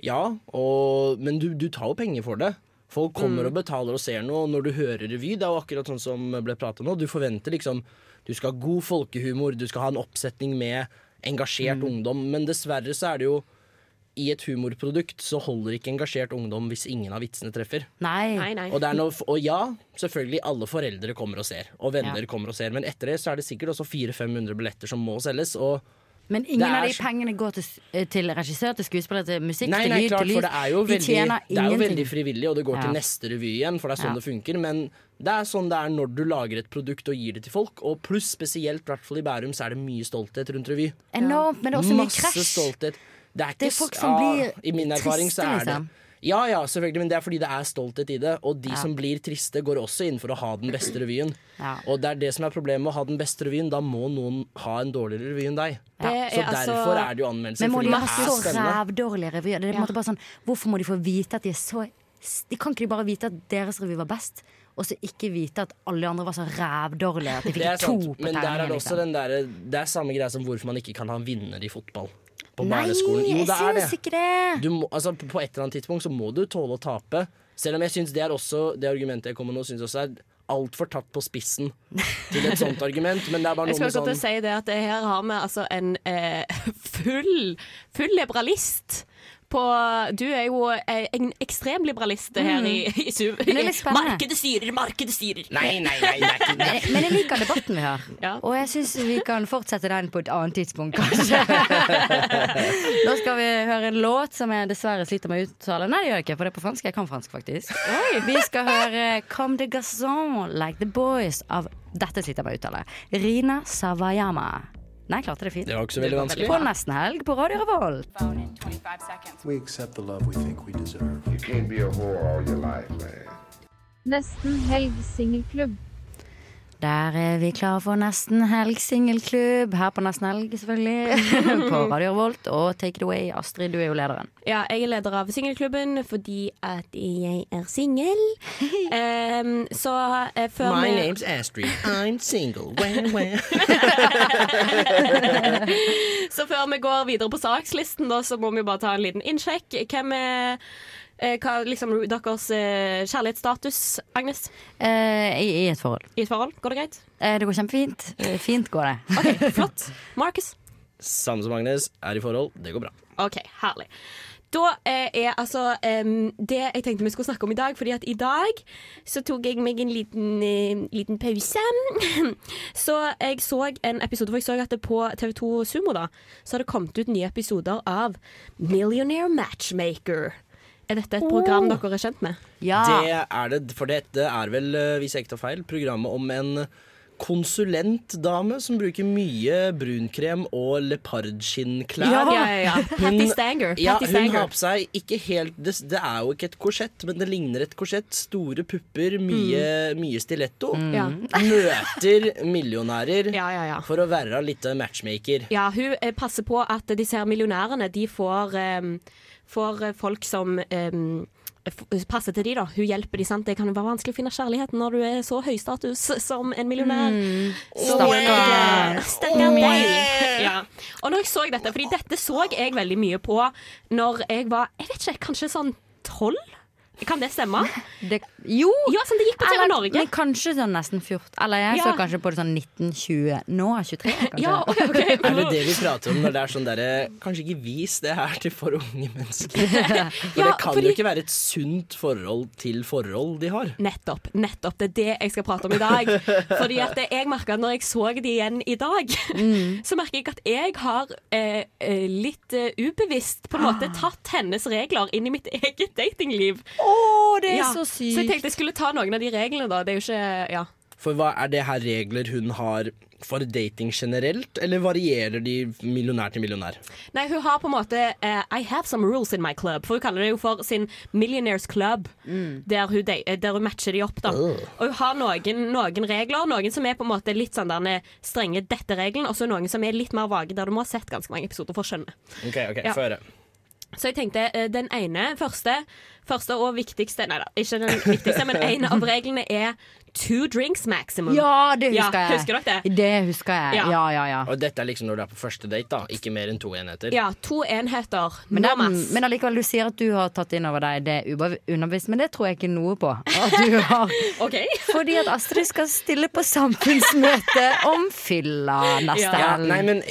ja, og, men du, du tar jo penger for det. Folk kommer og betaler og ser noe, og når du hører revy, det er jo akkurat sånn som ble pratet nå, du forventer liksom Du skal ha god folkehumor, du skal ha en oppsetning med engasjert ungdom, men dessverre så er det jo i et humorprodukt så holder ikke engasjert ungdom hvis ingen av vitsene treffer. Nei. Nei, nei. Og, det er noe, og ja, selvfølgelig alle foreldre kommer og ser, og venner Ja. kommer og ser, men etter det så er det sikkert også 400-500 billetter som må selges. Og Men ingen av de pengene går til, eh, til regissør, til skuespiller, til musikk, nei, til lyd, klart, til lys. det er jo veldig, det er jo veldig frivillig, og det går Ja. til neste revy igjen, for det er sånn Ja. det funker. Men det er sånn det er når du lager et produkt og gir det til folk, og pluss spesielt, i hvert fall i Bærum, så er det mye stolthet rundt revy. Enormt, men det er også mye Masse krasj. stolthet. Det er, ikke, Det er folk som ja, blir I min erfaring så triste, er det liksom. Ja ja, selvfølgelig, men det er fordi det er stolthet i det. Og de Ja. som blir triste, går også inn for å ha den beste revyen. Ja. Og det er det som er problemet med å ha den beste revyen. Da må noen ha en dårligere revy enn deg. Det Så er altså- derfor er det jo anmeldelser. Men må de ha så rævdårlige revyer? Det er på en måte bare sånn, hvorfor må de få vite at de er så de Kan ikke de bare vite at deres revy var best, og så ikke vite at alle andre var så rævdårlige at de fikk to på terningen. men der er det også Liksom. den der, Det er samme greia som hvorfor man ikke kan ha en vinner i fotball. På Nei, barneskolen. Jo, jeg det er det. ikke det. Må, altså, på et eller annet tidspunkt så må du tåle å tape. Selv om jeg syns det er også Det argumentet jeg kommer med nå, syns også er altfor tatt på spissen til et sånt argument. Men det er bare Jeg noe skal med gå til å sånn si det at her har vi altså en eh, full, full liberalist på Du er jo eh, en ekstrem liberalist her i, i, litt spennende. Markedet styrer, markedet styrer. Nei, nei, nei. nei, nei. Men jeg liker debatten vi har, Ja. og jeg syns vi kan fortsette den på et annet tidspunkt, kanskje. Nå skal vi høre en låt som jeg dessverre sliter med å uttale. Nei, det gjør jeg ikke, for det er på fransk. Jeg kan fransk, faktisk. Vi skal høre Comme de garçons like the boys av Dette sliter jeg med å uttale. Rina Savayama. Nei, klarte det fint. Det var ikke så veldig vanskelig. På nesten helg på Radio Revolt. We accept the love we think we deserve. You can't be a whore all your life, man. Nesten helg singelklubb. Der er vi klare for Nesten helg singelklubb. Her på Nesten helg, selvfølgelig. på Radio Revolt. Og take it away, Astrid, du er jo lederen. Ja, jeg er leder av singelklubben fordi at jeg er singel. Um, så uh, før My vi name's Astrid. I'm single. When, when. Så før vi går videre på sakslisten, da, så må vi bare ta en liten innsjekk. Hvem er hva, liksom, deres eh, kjærlighetsstatus, Agnes? Eh, i, I et forhold. I et forhold? Går det greit? Eh, det går kjempefint. Eh, fint går det. OK, flott. Marcus? Samme som Agnes, er i forhold. Det går bra. OK, herlig. Da eh, er altså det jeg tenkte vi skulle snakke om i dag, fordi at i dag så tok jeg meg en liten, eh, liten pause. så jeg så en episode, for jeg så at det på TV2 Sumo da, så har det kommet ut nye episoder av Millionaire Matchmaker. Er dette et program Oh. dere er kjent med? Ja. Det er det, for dette er vel, eh, hvis jeg ikke tar feil, programmet om en konsulentdame som bruker mye brunkrem og leopardskinnklær. Ja, ja, ja, ja. Patty Stanger. Ja, hun Stanger. har på seg ikke helt det, det er jo ikke et korsett, men det ligner et korsett. Store pupper, mye, mye stiletto. Mm. Ja. Møter millionærer Ja, ja, ja. for å være litt matchmaker. Ja, hun eh, passer på at disse her millionærene, de får, em, får eh, folk som em, passer til de da. Hun hjelper de, sant? Det kan jo være vanskelig å finne kjærligheten når du er så høystatus som en millionær. Mm. Stakkar. Stakkar deg. Ja. Og når jeg så dette, fordi dette så jeg veldig mye på når jeg var, jeg vet ikke, kanskje sånn tolv? Kan det stemme? Det, jo! Ja, sånn det gikk på TV Eller, Norge. Men kanskje sånn nesten 14. Eller jeg Ja. så kanskje på det sånn 1920. Nå er jeg 23, kanskje. Ja, ok, okay. Er det det vi prater om når det er sånn derre Kanskje ikke vis det her til for unge mennesker. For Ja, det kan fordi- jo ikke være et sunt forhold til forhold de har. Nettopp. nettopp, Det er det jeg skal prate om i dag. Fordi at jeg merka at når jeg så de igjen i dag, så merker jeg at jeg har eh, eh, litt uh, ubevisst på en måte tatt hennes regler inn i mitt eget datingliv. Å, det er Ja, så sykt! Så jeg tenkte jeg skulle ta noen av de reglene, da. Det er jo ikke Ja. For hva Er det her regler hun har for dating generelt, eller varierer de millionær til millionær? Nei, hun har på en måte uh, I have some rules in my club. For hun kaller det jo for sin Millionaires Club. Der, hun, de- eh, der hun matcher de opp, da. Uh. Og hun har noen, noen regler. Noen som er på en måte litt sånn der strenge dette regelen, og så noen som er litt mer vage, der du må ha sett ganske mange episoder for å skjønne. OK, ok, Ja. få høre. Så jeg tenkte eh, den ene, første, første og viktigste Nei da, ikke den viktigste, men en av reglene er two drinks maximum. Ja, det husker Ja, jeg. husker dere det? Det husker jeg. Ja. Ja, ja, ja. Og dette er liksom når du er på første date, da. Ikke mer enn to enheter. Ja, to enheter. Men, no den, men allikevel, du sier at du har tatt inn over deg det underbevisst, men det tror jeg ikke noe på. At du har. okay. Fordi at Astrid skal stille på samfunnsmøte om fylla neste helg. nei, men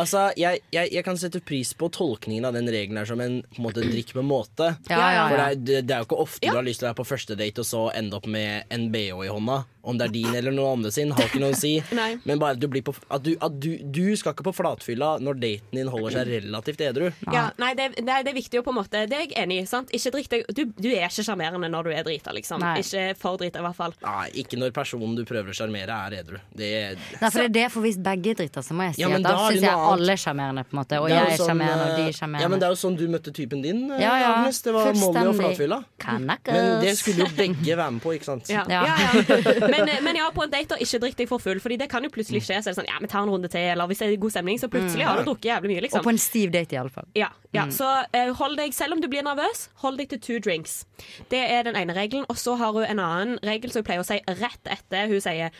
Altså, jeg, jeg, jeg kan sette pris på tolkningen av den regelen her som en, på en måte, drikk med måte. Ja, ja, For det er, det, det er jo ikke ofte du har lyst til å være på første date og så ende opp med en BH i hånda. Om det er din eller noen andre sin, har ikke noe å si. Men bare at du blir på At, du, at du, du skal ikke på flatfylla når daten din holder seg relativt edru. Ja, nei, det, det, er- det er viktig å på en måte Det er jeg enig i. sant? Ikke drikk deg du, du er ikke sjarmerende når du er drita, liksom. Nei. Ikke for drita, i hvert fall. Nei, ikke når personen du prøver å sjarmere, er edru. Det, Nei, for det er det, for hvis begge er drita, så må jeg si Ja, at da da er syns jeg alle er sjarmerende, på en måte. Og er jeg er sjarmerende, og de er sjarmerende. Ja, men det er jo sånn du møtte typen din, eh, Ja, ja. Agnes. Det var Molly og flatfylla. Men det skulle jo begge være med på, ikke sant? Ja. Ja. Men, eh, men ja, på en date, og ikke drikk deg for full, Fordi det kan jo plutselig skje. Så er det sånn, ja, vi tar en runde til, eller hvis det er god stemning, så plutselig Mm. har du drukket jævlig mye, liksom. Og på en stiv date, iallfall. Ja, ja. Mm. Så uh, hold deg, selv om du blir nervøs, hold deg til two drinks. Det er den ene regelen. Og så har hun en annen regel som hun pleier å si rett etter. Hun sier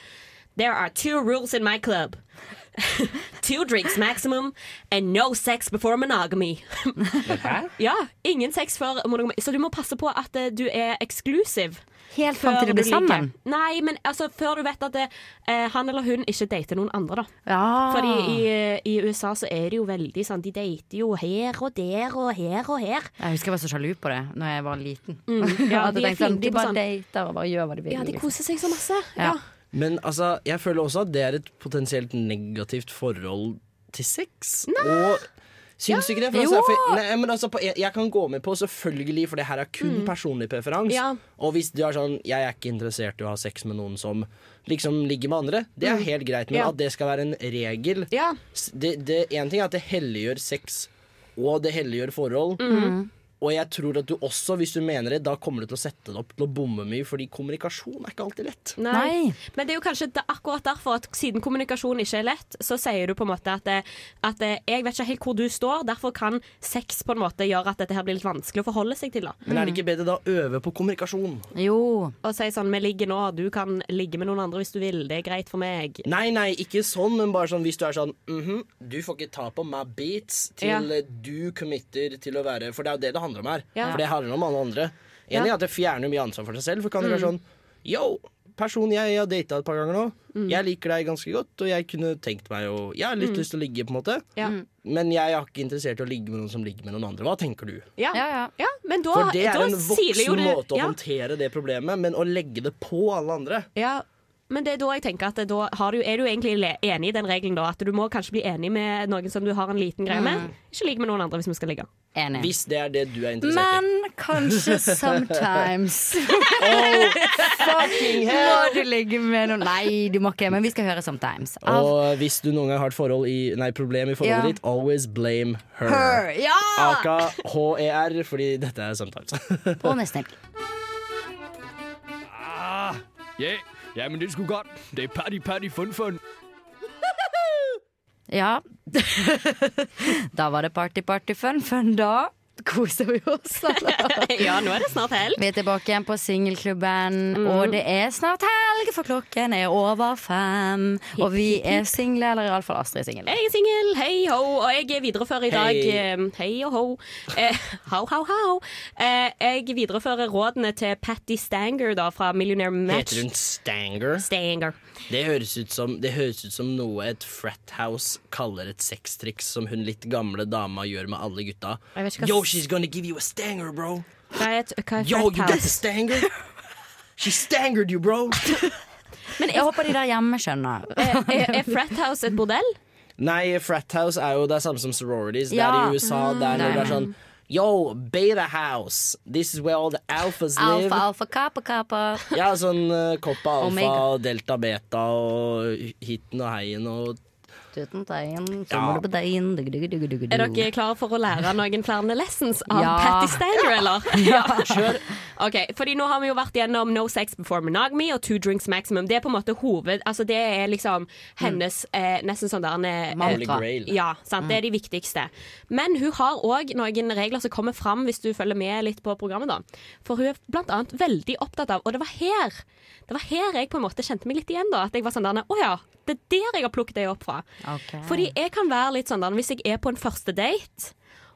There are two rules in my club. two drinks maximum and no sex before monogamy. ja, ingen sex før monogamy. Så du må passe på at eh, du er eksklusiv. Helt fram til de blir sammen? Nei, men altså, før du vet at det, eh, han eller hun ikke dater noen andre, da. Ja. Fordi i, i USA så er det jo veldig sånn De dater jo her og der og her og her. Jeg husker jeg var så sjalu på det Når jeg var liten. Mm. Ja, At de er tenkte sånn, flinke de på bare sånn. dater og bare gjør hva de vil. Ja, de liksom. koser seg så masse. Ja. Men altså, jeg føler også at det er et potensielt negativt forhold til sex. Og Syns du ikke det? For altså, for, nei, men altså, på, jeg, jeg kan gå med på, selvfølgelig, for det her er kun Mm. personlig preferanse. Ja. Og hvis du er sånn Jeg er ikke interessert i å ha sex med noen som liksom ligger med andre, det er Mm. helt greit. Men Ja. at det skal være en regel Ja. Det, det, En ting er at det helliggjør sex, og det helliggjør forhold. Mhm. Og jeg tror at du også, hvis du mener det, da kommer du til å sette det opp til å bomme mye, fordi kommunikasjon er ikke alltid lett. Nei. Men det er jo kanskje akkurat derfor at siden kommunikasjon ikke er lett, så sier du på en måte at, det, at det, jeg vet ikke helt hvor du står, derfor kan sex på en måte gjøre at dette her blir litt vanskelig å forholde seg til. da. Men er det ikke bedre da å øve på kommunikasjon? Jo. Og si sånn, vi ligger nå, du kan ligge med noen andre hvis du vil, det er greit for meg. Nei, nei, ikke sånn, men bare sånn hvis du er sånn mhm, Du får ikke ta på my beats til Ja. eh, du committer til å være For det er jo det det handler om her. Ja. For det handler om alle andre. Enig i Ja. at det fjerner mye ansvar for seg selv. For kan det Mm. være sånn Yo, person jeg har data et par ganger nå. Mm. Jeg liker deg ganske godt, og jeg kunne tenkt meg å Jeg har litt Mm. lyst til å ligge, på en måte. Ja. Men jeg er ikke interessert i å ligge med noen som ligger med noen andre. Hva tenker du? Ja. Ja, men da, For det er da en voksen måte å ja. håndtere det problemet, men å legge det på alle andre Ja, men det er da jeg tenker at da har du, er du egentlig enig i den regelen, da? At du må kanskje bli enig med noen som du har en liten greie med. Mm. Ikke ligg med noen andre hvis vi skal ligge. Enig. Hvis det er det du er interessert Men kanskje sometimes fucking Må du ligge med noen Nei, du må ikke, men vi skal høre sometimes. Av Og hvis du noen gang har et forhold i, nei, problem i forholdet Ja. ditt, always blame her. Her, ja! Aka HER, fordi dette er sometimes. på nesten helg. Ah, ja, ja, men det sgu godt. Det er party, party, fun, fun. Ja. da var det party, party, fun, fun. Da koser vi oss. ja, nå er det snart helg. Vi er tilbake igjen på singelklubben, Mm. og det er snart helg, for klokken er over fem. Og vi er single, eller iallfall Astrid er singel. Jeg er singel, hei ho, og jeg viderefører i dag Hei. Hei og ho. Eh, how, how, how. Eh, jeg viderefører rådene til Patty Stanger da, fra Millionaire Match. Heter hun Stanger? Stanger. Det høres, ut som, det høres ut som noe et frat house kaller et sextriks som hun litt gamle dama gjør med alle gutta. Jeg vet ikke hva Yo, she's gonna give you a stanger, bro. Hva er, et, hva er Yo, you got the stanger? She stangered you, bro. Men jeg håper de der hjemme skjønner. er, er, er Frat House et bordell? Nei, frat house er jo det samme som sororities. Det er i USA. Det er når Nei, det er sånn Yo, beta house. This is where all the alphas live. Alfa, alfa, kappa, kappa. Ja, sånn uh, Koppa alfa delta beta og hiten og heien og Tuten teien, så Ja. må du på dugg. Er dere klare for å lære noen flere lessons av Ja. Patty Stanger, eller? Ja. sure. Ok, fordi nå har vi jo vært gjennom No Sex Before Monogamy og Two Drinks Maximum. Det er på en måte hoved... Altså det er liksom hennes eh, nesten sånn der eh, Holy. Ja, sant. Det er de viktigste. Men hun har òg noen regler som kommer fram hvis du følger med litt på programmet, da. For hun er blant annet veldig opptatt av Og det var her Det var her jeg på en måte kjente meg litt igjen, da. At jeg var sånn der Å ja, det er der jeg har plukket det opp fra. Ok. Fordi jeg kan være litt sånn der Hvis jeg er på en første date,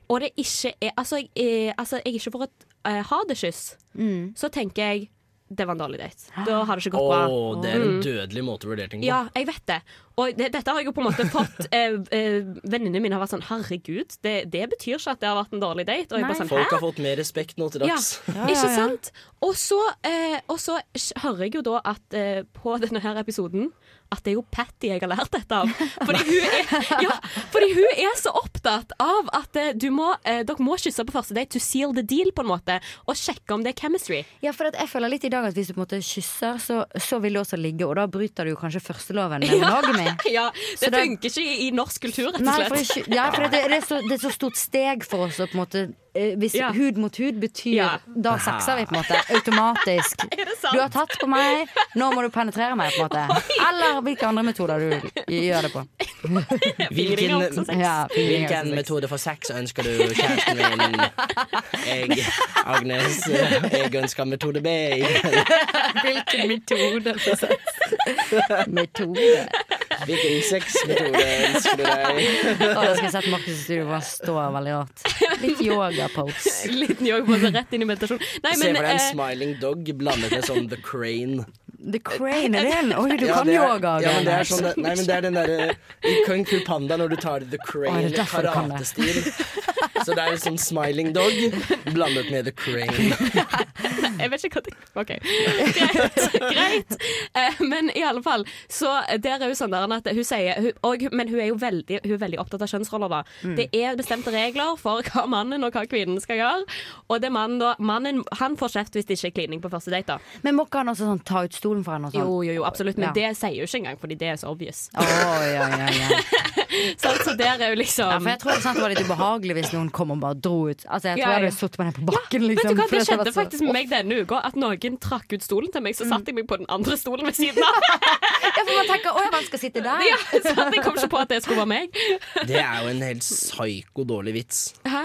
og det ikke er Altså, jeg, er, altså, jeg ikke får et uh, ha det-kyss, Mm. så tenker jeg det var en dårlig date. Da har det ikke gått oh, bra. det er en Mm. dødelig måte å vurdere ting på. Ja, jeg vet det. Og det, dette har jeg jo på en måte fått eh, eh, Venninnene mine har vært sånn Herregud, det, det betyr ikke at det har vært en dårlig date. Og jeg bare sånn, Folk har fått mer respekt nå til Ja, dags. ikke sant? Og så, eh, og så hører jeg jo da at eh, på denne her episoden at det er jo Patty jeg har lært dette av. Fordi hun er, ja, fordi hun er så opptatt av at eh, du må, eh, dere må kysse på første date to seal the deal, på en måte, og sjekke om det er chemistry. Ja, for at jeg føler litt i dag at hvis du på en måte kysser, så, så vil det også ligge, og da bryter du jo kanskje førsteloven med monogamy. ja, det, det funker ikke i, norsk kultur, rett Nei, og for, slett. det, ja, for det, det, er så, det er så stort steg for oss å på en måte eh, Hvis Ja. hud mot hud betyr Ja. Da sakser vi på en måte automatisk. Er det sant? Du har tatt på meg, nå må du penetrere meg, på en måte. Eller hvilke andre metoder du gjør det på. Hvilken, Ja, hvilken metode for sex ønsker du, kjæresten min? Jeg, Agnes, jeg ønsker metode B. Hvilken metode for sex? Metode. Hvilken sexmetode ønsker du deg? Å, jeg skulle sett Markus i studio, hvor han veldig rart. Litt yoga-pose. Liten yoga-pose rett inn i meditasjon. Nei, Se men for deg en eh, smiling dog blandet med sånn The Crane. The crane, er det en? Oi, du Ja, kan er- yoga. Ja, men det er sånn, nei, men det er den derre I Kung Fu Panda når du tar The Crane det? karatestil. Så det er sånn smiling dog blandet med The Crane. Jeg vet ikke hva det OK. Greit. greit. Eh, men i alle fall, så der er jo sånn der at hun sier hun, og, Men hun er jo veldig, hun er veldig opptatt av kjønnsroller, da. Mm. Det er bestemte regler for hva mannen og hva kvinnen skal gjøre. Og det mannen da Mannen han får kjeft hvis det ikke er klining på første date, da. Men må ikke han også sånn, ta ut stolen for henne? Og sånn? Jo, jo, jo, absolutt. Men Ja. det sier jo ikke engang, fordi det er så obvious. Oh, ja, ja, ja. så, Så der er jo liksom Ja, for jeg tror det var litt ubehagelig hvis noen kom og bare dro ut. Altså, jeg tror Ja, jeg hadde sittet med den på bakken. Vet Liksom, du hva, Det skjedde så- faktisk med meg denne uka. At noen trakk ut stolen til meg, så satte jeg meg på den andre stolen ved siden av. Ja, for man tenker, å, ja, man skal sitte der. Ja, sant? Jeg kom ikke på at det skulle være meg. Det er jo en helt psyko dårlig vits. Hæ?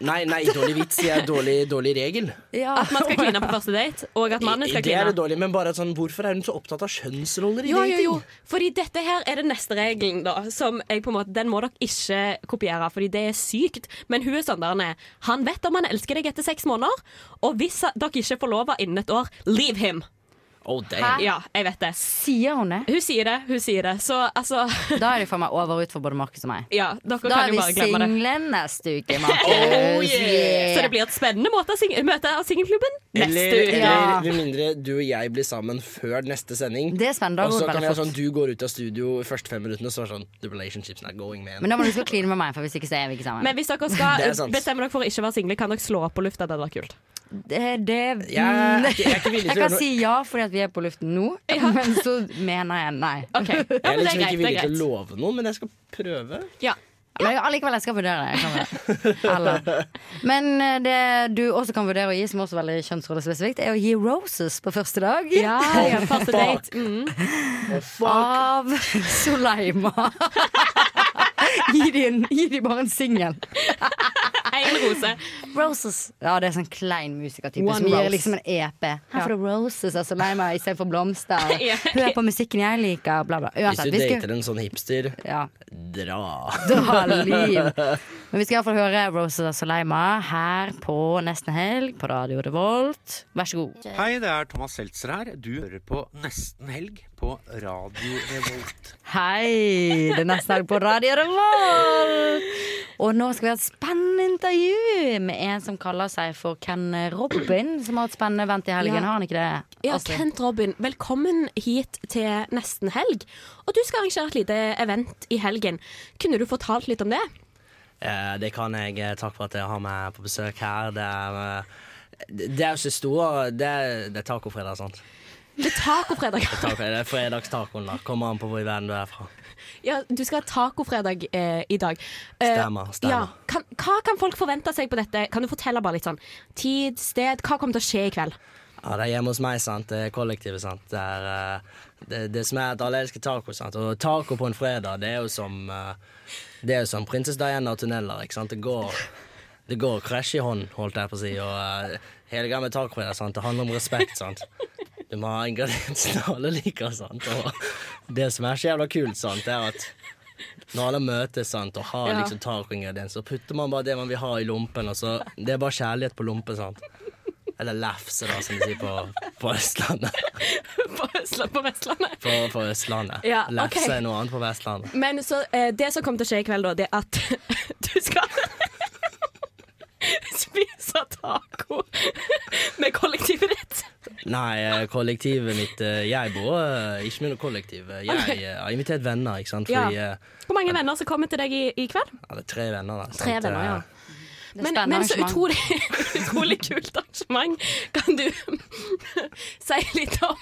Nei, nei, dårlig vits sier jeg dårlig, dårlig regel. At man skal kline på første date, og at mannen skal Det er kline. det dårlig, men bare sånn, hvorfor er hun så opptatt av kjønnsroller i Jo, jo, dating? jo. Fordi dette her er den neste regelen, da. Som jeg på en måte, den må dere ikke kopiere, fordi det er sykt. Men hun er sånn der han er. Vet om han elsker deg etter seks måneder, og hvis dere ikke får lov av innen et år, leave him. Oh, Hæ? Ja, jeg vet det. Sier hun det? Hun sier det. hun sier det Så altså Da er de for meg over ut for både Markus og meg. Ja, dere Da kan er jo vi bare glemme det. single neste uke, Markus. Oh, yeah. Så det blir et spennende måte, å møte av singelklubben neste Eller, uke. eller med mindre du og jeg blir sammen før neste sending. Det er spennende, Og så kan vi ha sånn, du går ut av studio de første fem minuttene, og så er det sånn The relationship's not going, man. Men da må du å kline med meg, for hvis ikke så er vi ikke sammen. Men hvis dere skal Det er bestemme dere for å ikke være single, kan dere slå opp på lufta. Det hadde vært kult. Det, det Jeg jeg, jeg er å Jeg kan si ja fordi at vi er på luften nå, men så mener jeg nei. Jeg er liksom ikke villig til å love noe, men jeg skal prøve. Ja. Men allikevel, jeg skal vurdere det. Jeg. Men eh, det du også kan vurdere å gi, som også er veldig kjønnsrollespesifikt, er å gi roses på første dag. Ja, ja, første date. Mm. Av Soleima. Gi dem de bare en singel. En rose. Roses. Ja, det er sånn klein musikertype som gir liksom en EP. Her får du roses altså lei meg istedenfor blomster. Hør på musikken jeg liker, bla, bla. Hvis du skal dater en sånn hipster, ja. dra. Dra liv. Men vi skal iallfall høre Roses og Soleima her på Nesten Helg på Radio Revolt. Vær så god. Hei, det er Thomas Seltzer her. Du hører på Nesten Helg på Radio Revolt. Hei! Det er nesten helg på Radio Revolt. Og nå skal vi ha et spennende intervju med en som kaller seg for Ken Robin, som har et spennende event i helgen. Ja. Har han ikke det? Ja, Astrid? Kent Robin, velkommen hit til nesten helg. Og du skal arrangere et lite event i helgen. Kunne du fortalt litt om det? Eh, det kan jeg. Eh, Takk for at jeg har meg på besøk her. Det er, eh, det er jo ikke store Det er, det er tacofredag, sant? Det er tacofredag. Det er, taco, fredagstacoen, da. Kommer an på hvor i verden du er fra. Ja, du skal ha tacofredag eh, i dag. Eh, Stemmer, stemmer. Ja, kan, hva kan folk forvente seg på dette? Kan du fortelle bare litt sånn tid, sted, hva kommer til å skje i kveld? Ja, det er hjemme hos meg, sant. Det er kollektivet, sant. Det, er, eh, det, det som er at alle elsker taco, sant. Og taco på en fredag, det er jo som eh, Det er jo som Prinsesse Diana og tunneler, ikke sant. Det går det går krasj i hånd, holdt jeg på å si. Og uh, hele greia med tacofredag, sant. Det handler om respekt, sant. Du må ha ingrediensene alle liker, sant. Og det som er så jævla kult, sant, er at når alle møtes sant, og har Ja. liksom tacoingredienser, så putter man bare det man vil ha i lompen. Og så, det er bare kjærlighet på lompen, sant. Eller lefse, da, som de sier på, på Østlandet. På, Østland, på Vestlandet. På, på Østlandet. Ja, Lefse er noe annet på Vestlandet. Men så eh, det som kommer til å skje i kveld, da, det er at du skal spise taco med kollektivet ditt. Nei, eh, kollektivet mitt eh, Jeg bor eh, ikke med noe kollektiv. Jeg har invitert venner, ikke sant. Fordi ja. Hvor mange venner som kommer til deg i, i kveld? ja, det er tre venner, da. Tre venner, ja. Men, men så utrolig, utrolig kult arrangement. Kan du si litt om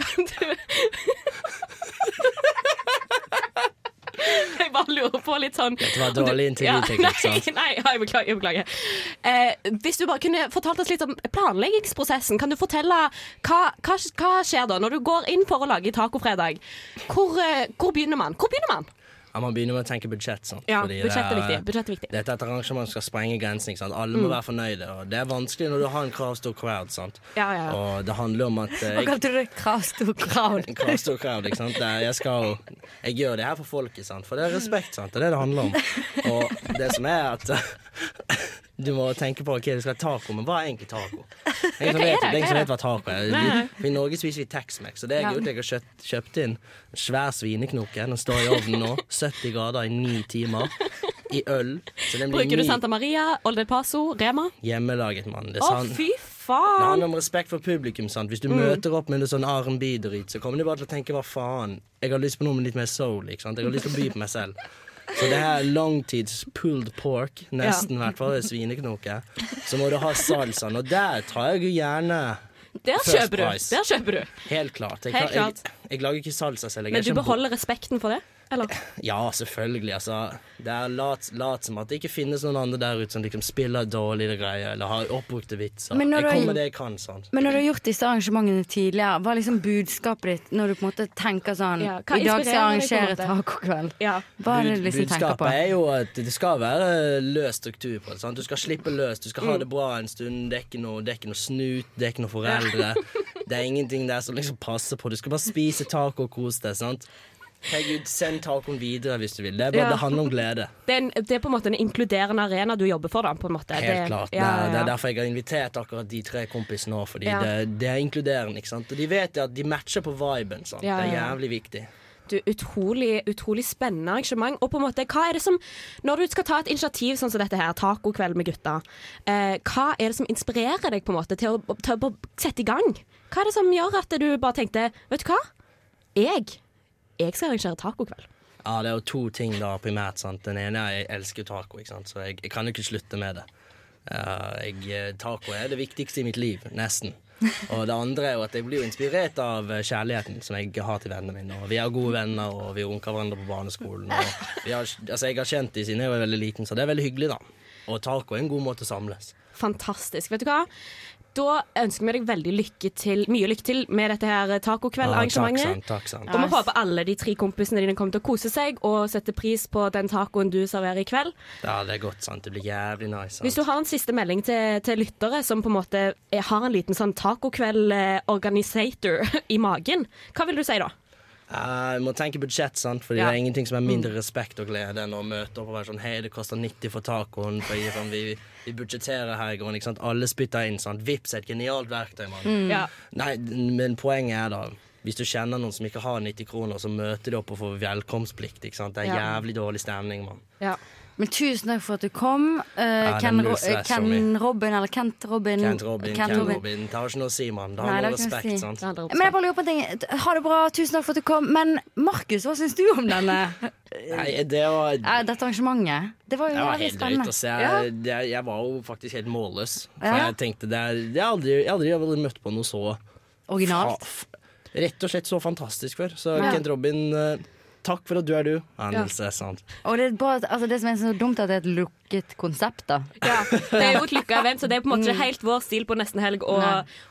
Kan du Jeg bare lurer på litt sånn Dette var dårlig intervjuteknikk, Ja? Nei, nei jeg beklager. Jeg beklager. Eh, hvis du bare kunne fortalt oss litt om planleggingsprosessen. Kan du fortelle hva, hva, hva skjer da når du går inn for å lage tacofredag? Hvor, eh, hvor begynner man? Hvor begynner man? Ja, man begynner med å tenke budsjett. Sant? Ja, budsjett er viktig. Budsjett er viktig. Dette er et arrangement skal sprenge grensen. ikke sant? Alle må Mm. være fornøyde. Og det er vanskelig når du har en kravstor crowd. sant? Ja, ja, ja. Og det handler om at eh, Hva kalte du det? Kravstor crowd? En kravstor crowd, ikke sant? Jeg, skal, jeg gjør det her for folket, sant? for det er respekt. sant? Det er det det handler om. Og det som er at du må tenke på hva du skal ha taco, men hva er egentlig taco? Det er ingen som er vet, det? er ingen som er vet hva taco er. Vi, I Norge spiser vi Tex-Mex, så det jeg Ja. har gjort, jeg har kjøpt, kjøpt inn en svær svineknoke. Den står i ovnen nå. 70 grader i ni timer. I øl. Bruker du Santa Maria, Old El Paso, Rema? hjemmelaget, mann. Det er Å, sant. fy Det handler om respekt for publikum. sant? Hvis du Mm. møter opp med en sånn R&B-drit, så kommer de bare til å tenke hva faen. Jeg har lyst på noe med litt mer soul. ikke sant? Jeg har lyst til å by på meg selv. Så det her er langtids pulled pork, nesten i hvert fall, det er svineknoke. Så må du ha salsaen, og der tar jeg jo gjerne Der First kjøper du. Der kjøper du. Helt klart. Jeg, Helt jeg, jeg, jeg, lager ikke salsa selv. Men du beholder respekten for det? Eller? Ja, selvfølgelig. Altså, det er lat, lat som at det ikke finnes noen andre der ute som liksom spiller dårlige greier eller har oppbrukte vitser. Jeg har- kommer med det jeg kan. sånn. Men når du har gjort disse arrangementene tidligere, hva er liksom budskapet ditt når du på en måte tenker sånn Ja, I dag skal jeg arrangere tacokveld. Ja. Hva er det du liksom tenker på? Budskapet er jo at det skal være løs struktur på det. Sant? Du skal slippe løs, du skal ha Mm. det bra en stund. Det er ikke noe, det er ikke noe snut, det er ikke noe foreldre. Det er ingenting der som liksom passer på. Du skal bare spise taco og kose deg. sant? Herregud, send tacoen videre hvis du vil. Det, er bare, Ja. det handler om glede. Det er, en, det er på en måte en inkluderende arena du jobber for, da. På en måte. Helt det, klart. Ja, er, det er derfor jeg har invitert akkurat de tre kompisene òg, fordi Ja. det, det er inkluderende. ikke sant? Og de vet at de matcher på viben. Sant? Ja, Det er jævlig viktig. Du, utrolig, utrolig spennende arrangement. Og på en måte, hva er det som Når du skal ta et initiativ sånn som dette her, tacokveld med gutta, eh, hva er det som inspirerer deg på en måte til å, til å sette i gang? Hva er det som gjør at du bare tenkte Vet du hva? Jeg, jeg skal arrangere tacokveld. Ja, det er jo to ting da primært. sant? Den ene er jeg elsker taco, ikke sant? så jeg, jeg kan jo ikke slutte med det. Uh, jeg, eh, taco er det viktigste i mitt liv, nesten. Og det andre er jo at jeg blir jo inspirert av eh, kjærligheten som jeg har til vennene mine. Og vi er gode venner, og vi runker hverandre på barneskolen. Har, altså, jeg har kjent dem siden jeg var veldig liten, så det er veldig hyggelig, da. Og taco er en god måte å samles. Fantastisk. Vet du hva? Da ønsker vi deg veldig lykke til, mye lykke til med dette her tacokveldarrangementet. Ja, takk sant, takk sant. Og vi håper alle de tre kompisene dine kommer til å kose seg og sette pris på den tacoen du serverer i kveld. Ja, det er godt, sant. Det blir jævlig nice. Sant? Hvis du har en siste melding til, til lyttere som på en måte er, har en liten sånn tacokveld-organisator i magen, hva vil du si da? Eh, Jeg må tenke budsjett, sant? Fordi Ja. det er ingenting som er mindre respekt og glede enn å møte opp og være sånn Hei, det koster 90 for tacoen. For jeg, sånn, vi, vi budsjetterer her i grunnen. Ikke sant? Alle spytter inn. sant? Vips er et genialt verktøy, mann. Mm. Ja. Nei, men poenget er da hvis du kjenner noen som ikke har 90 kroner, så møter de opp og får velkomstplikt. ikke sant? Det er Ja. jævlig dårlig stemning, mann. Men tusen takk for at du kom. Uh, er Ken, Ro Ken Robin, eller Kent Robin. Kent Robin, Kent Ken Robin. Robin. Det har ikke noe å si, mann. Det handler om har noe respekt. si. sant? Men jeg bare lurer på en ting. Ha det bra, tusen takk for at du kom. Men Markus, hva syns du om denne? Nei, det var Eh, Dette arrangementet? Det var jo Det var helt drøyt. spennende. Altså. Jeg, ja. jeg var jo faktisk helt målløs. For Ja. jeg tenkte det er, jeg, har aldri, aldri, aldri møtt på noe så Originalt. Rett og slett så fantastisk før. Så Ja. Kent Robin, eh, takk for at du er du. Ja, det er sant. Og det, er bare, altså det som er så dumt, er at det er et lukket konsept, da. Ja, det er jo et lukka event, så det er på en måte ikke Mm. helt vår stil på nesten helg å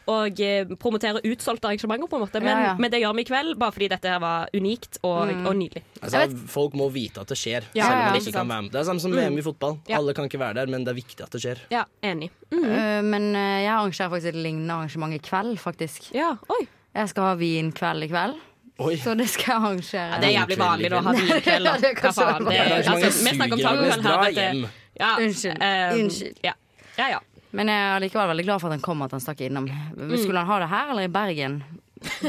og, eh, promotere utsolgte arrangementer, på en måte. Men, Ja, ja. men det gjør vi i kveld, bare fordi dette her var unikt og, Mm. og nydelig. Altså, folk må vite at det skjer, Ja, selv om ja, man ikke kan være med. Det er samme som Mm. VM i fotball. Ja. Alle kan ikke være der, men det er viktig at det skjer. Ja, enig. Mm. Uh, men eh, jeg arrangerer faktisk et lignende arrangement i kveld, faktisk. Ja, oi Jeg skal ha vinkveld i kveld. Oi. Så det skal jeg arrangere. Ja, det er jævlig vanlig å ha vinkveld. altså, vi snakker om tacokveld her. Ja, Unnskyld. Um, Unnskyld. Ja. ja, ja. Men jeg er likevel veldig glad for at han kom, at han stakk innom. Mm. Skulle han ha det her eller i Bergen?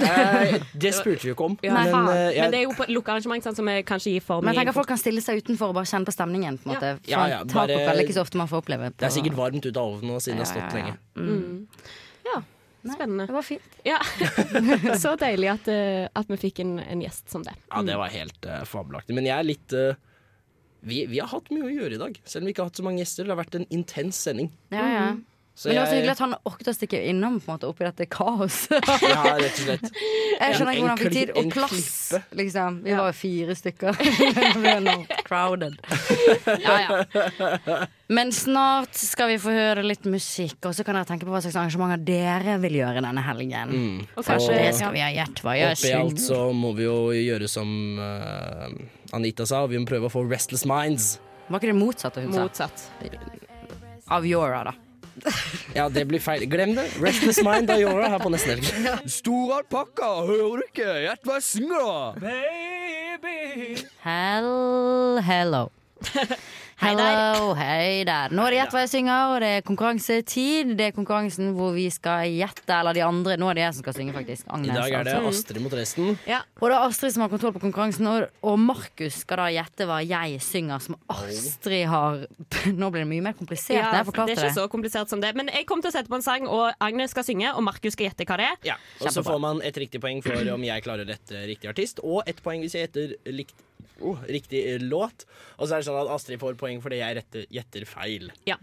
Det spurte vi ikke om. Ja, men, faen. eh, jeg- men det er jo på et lukka arrangement, sant, som er kanskje gir for Men jeg tenker folk kan stille seg utenfor og bare kjenne på stemningen. På Ja, ja, bare- tacokveld er ikke så ofte man får oppleve. På. det er sikkert varmt ut av ovnen siden det har Ja, stått ja, ja. lenge. Mm. Spennende. Det var fint. Ja. Så deilig at, uh, at vi fikk en, en gjest som det. Ja, det var helt uh, fabelaktig. Men jeg er litt uh, vi, vi har hatt mye å gjøre i dag, selv om vi ikke har hatt så mange gjester. Det har vært en intens sending. Ja, ja. Så Men det var så hyggelig at han orket å stikke innom på en måte, oppi dette kaoset. Ja, rett og slett. Jeg skjønner ikke hvordan han fikk tid. Og plass, liksom. Vi var jo fire stykker. Vi er nå crowded. Ja, ja. Men snart skal vi få høre litt musikk, og så kan dere tenke på hva slags arrangementer dere vil gjøre denne helgen. Mm. Og kanskje det skal vi ha gjett hva gjør. Oppi alt så må vi jo gjøre som uh, Anita sa, vi må prøve å få Restless Minds. Var ikke det motsatte hun sa? Motsatt. Av Yora, da. Ja, det blir feil. Glem det. Restless Mind av Yora her på nesten helg. Stor alpakka, hører du ikke? Gjett hva jeg synger, da! Baby! Hell, hello. Hello, hei der. Nå er det Gjett hva jeg synger, og det er konkurransetid. Det er konkurransen hvor vi skal gjette, eller de andre. Nå er det jeg som skal synge, faktisk. I dag er det altså. Astrid mot resten. Og det er Astrid som har kontroll på konkurransen, og, og Markus skal da gjette hva jeg synger, som Astrid har Nå blir det mye mer komplisert Ja, det er ikke så komplisert som det. Men jeg kommer til å sette på en sang, og Agnes skal synge, og Markus skal gjette hva det er. Ja, Og så får man et riktig poeng for om jeg klarer å rette riktig artist, og ett poeng hvis jeg gjetter likt, oh, riktig låt. Og så er det sånn at Astrid får poeng fordi jeg retter, gjetter feil. Ja.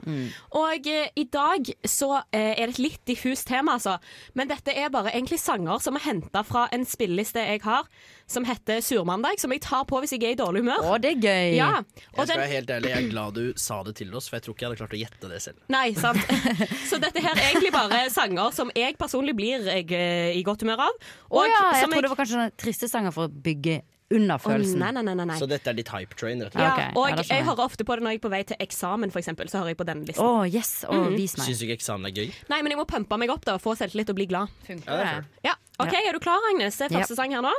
Og eh, i dag så eh, er det et litt diffust tema, altså. Men dette er bare egentlig sanger som er henta fra en spilleliste jeg har, som heter Surmandag, som jeg tar på hvis jeg er i dårlig humør. Å, det er gøy. Ja. Jeg Og skal være helt ærlig, jeg er glad du sa det til oss, for jeg tror ikke jeg hadde klart å gjette det selv. Nei, sant. Så dette her er egentlig bare sanger som jeg personlig blir jeg, eh, i godt humør av. Å ja, jeg som trodde det var kanskje sånne triste sanger for å bygge under Å, følelsen. nei, nei, nei, nei, nei. Så dette er ditt hype train, rett og Ja, slett? Ok, og ja, da skjønner jeg jeg. hører ofte på det når jeg er på vei til eksamen, for eksempel, så hører jeg på denne Å, listen. yes. Å, Mm. vis meg. Syns du ikke eksamen er gøy? Nei, men jeg må pumpe meg opp da, få selvtillit og bli glad. Funker Ja, det er fair. Ja, ok, Er du klar, Agnes? Det er første sang her nå.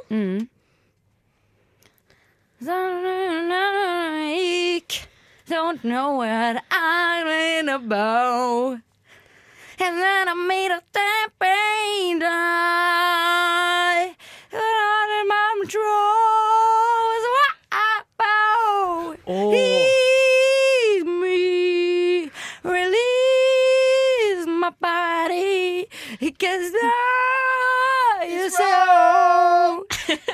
Mm. Don't know what I'm in about. And then I made a stepping die. And I'm draws Åh. Ease me, release my body, cause I is so,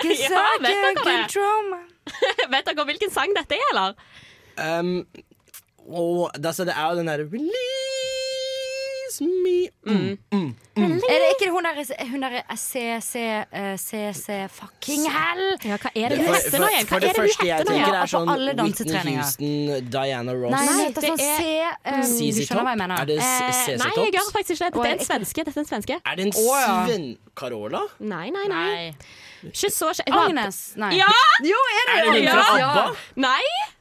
cause Ja, I vet dere can't det? control my Vet dere hvilken sang dette er, eller? Um, og det, altså, det er jo den derre Release me mm. Mm. Mm. Er det ikke hun der, hun der CC, eh, CC fucking hell? Ja, hva er det For, hun heter nå igjen? for Hva det er det første hun jeg heter nå tenker, igjen? er sånn alle Whitney dansetreninger. Houston, Diana Ross. Nei, Nei, det, sånn det C er- eh, Du CZ skjønner hva jeg Top? Er det CC Top? nei, jeg gjør faktisk ikke det. Dette er en svenske. Dette er en svenske. Er det en. Sven Carola? Nei, nei, nei. Ikke så kjent. Agnes. Nei. Ja! Jo, er det Er det Ja. Nei,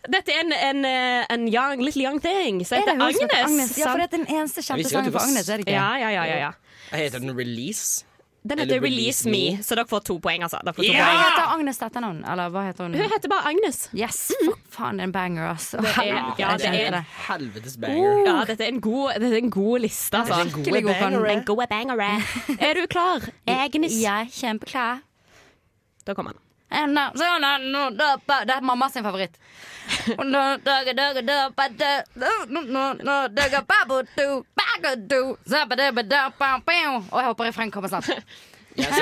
dette er en, en, eh, en young, little young thing Så Er det heter heter Agnes. Agnes? Ja, for det er den eneste kjente sangen for Agnes, er det ikke? Ja, ja, ja, ja, ja. Heter den Release? Den heter Release Me, så dere får to poeng, altså. Dere får to Hva poeng. heter Agnes til etternavn? Eller hva heter hun? Hun heter bare Agnes. Yes, fuck, faen, det er en banger, altså. Det er- ja, det er- en. Helvetes banger. Ja, dette er en god, dette er en god liste, altså. En gode god kan- En god banger. Er du klar? Agnes. Jeg er kjempeklar. Da kommer ba- Det er mamma sin favoritt. Og. Og jeg håper refrenget kommer snart. Inne på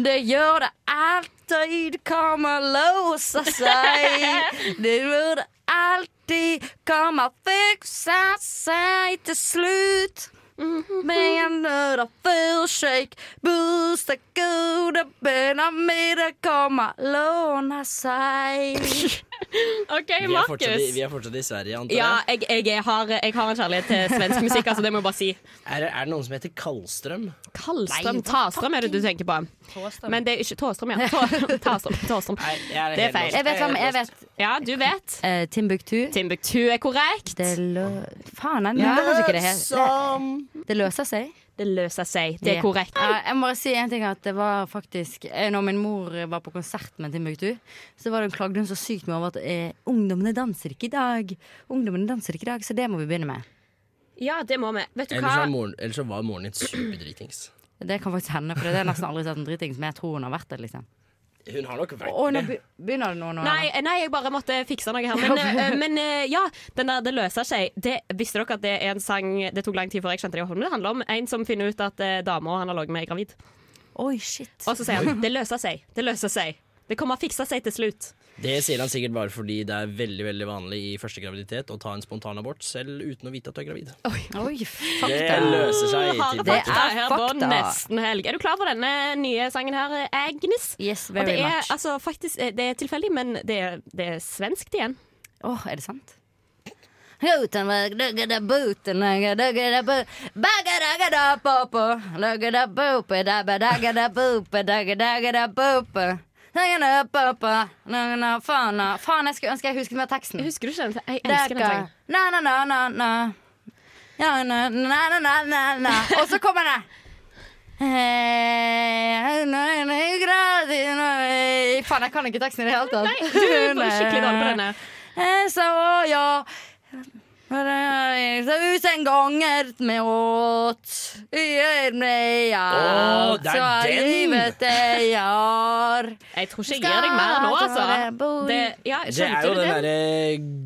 det. Gjør det alltid. Kommer låse seg. Det gjør det alltid. Kommer fikse seg til slutt. Med another full shake. Boost the goda bena mine kommer låna seg OK, Vi fortsatt i, Markus. vi er fortsatt i Sverige, antar Ja, jeg. jeg, jeg, har, jeg har en kjærlighet til svensk musikk, altså, det må jeg bare si. Er, er det noen som heter Kallstrøm? Kallstrøm. Tastrøm er det du tenker på. Men det er ikke Tåstrøm, ja. Tå- Tastrøm. Tåstrøm. Nei, er Det er feil. Jeg vet hvem jeg vet Ja, du vet. Uh, Timbuktu Timbuktu er korrekt. Det lø... Faen, jeg løser ikke det her. Det, Det løser seg Det løser seg. Det er korrekt. Ja, jeg må bare si en ting at det var faktisk eh, Når min mor var på konsert med Timbuktu, så var det klagde hun så sykt med over at eh, ungdommene danser ikke i dag. Ungdommene danser ikke i dag, så det må vi begynne med. Ja, det må vi. Vet du Ellers, hva? var moren, ellers så var moren din superdritings. Det kan faktisk hende, for det har jeg nesten aldri sett en dritings, men jeg tror hun har vært det. liksom Hun har nok vært Og nå be- begynner det nå. nå Nei, nei, jeg bare måtte fikse noe her. Men, eh, men eh, ja, den der 'Det løser seg'. Det, visste dere at det er en sang Det tok lang tid før jeg skjønte det. Det handler om en som finner ut at uh, dama han har ligget med, er gravid. Oi, shit. Og så sier han 'Det løser seg'. Det løser seg. Det kommer å fikse seg til slutt. Det sier han sikkert bare fordi det er veldig veldig vanlig i første graviditet å ta en spontanabort selv uten å vite at du er gravid. Oi, Det fakta. løser seg. Til Det er her på nesten helg. Er du klar for denne nye sangen her, Agnes? Yes, very det er much. altså faktisk eh, Det er tilfeldig, men det er, det er svenskt igjen. Åh, er det sant? Faen, jeg skulle ønske jeg husket mer teksten. Husker du ikke den? Jeg elsker den sangen. Na, na, na, na, na. Ja, na, na, na, na, na, na. Og så kommer det. Faen, jeg kan ikke teksten i det hele tatt. Nei, du var skikkelig dårlig på denne. Så ja Tusen ganger med åt Gjør meg ja så det er den! livet det gjør Jeg tror ikke jeg gir deg mer nå, altså. Det, ja, Det er jo den det? derre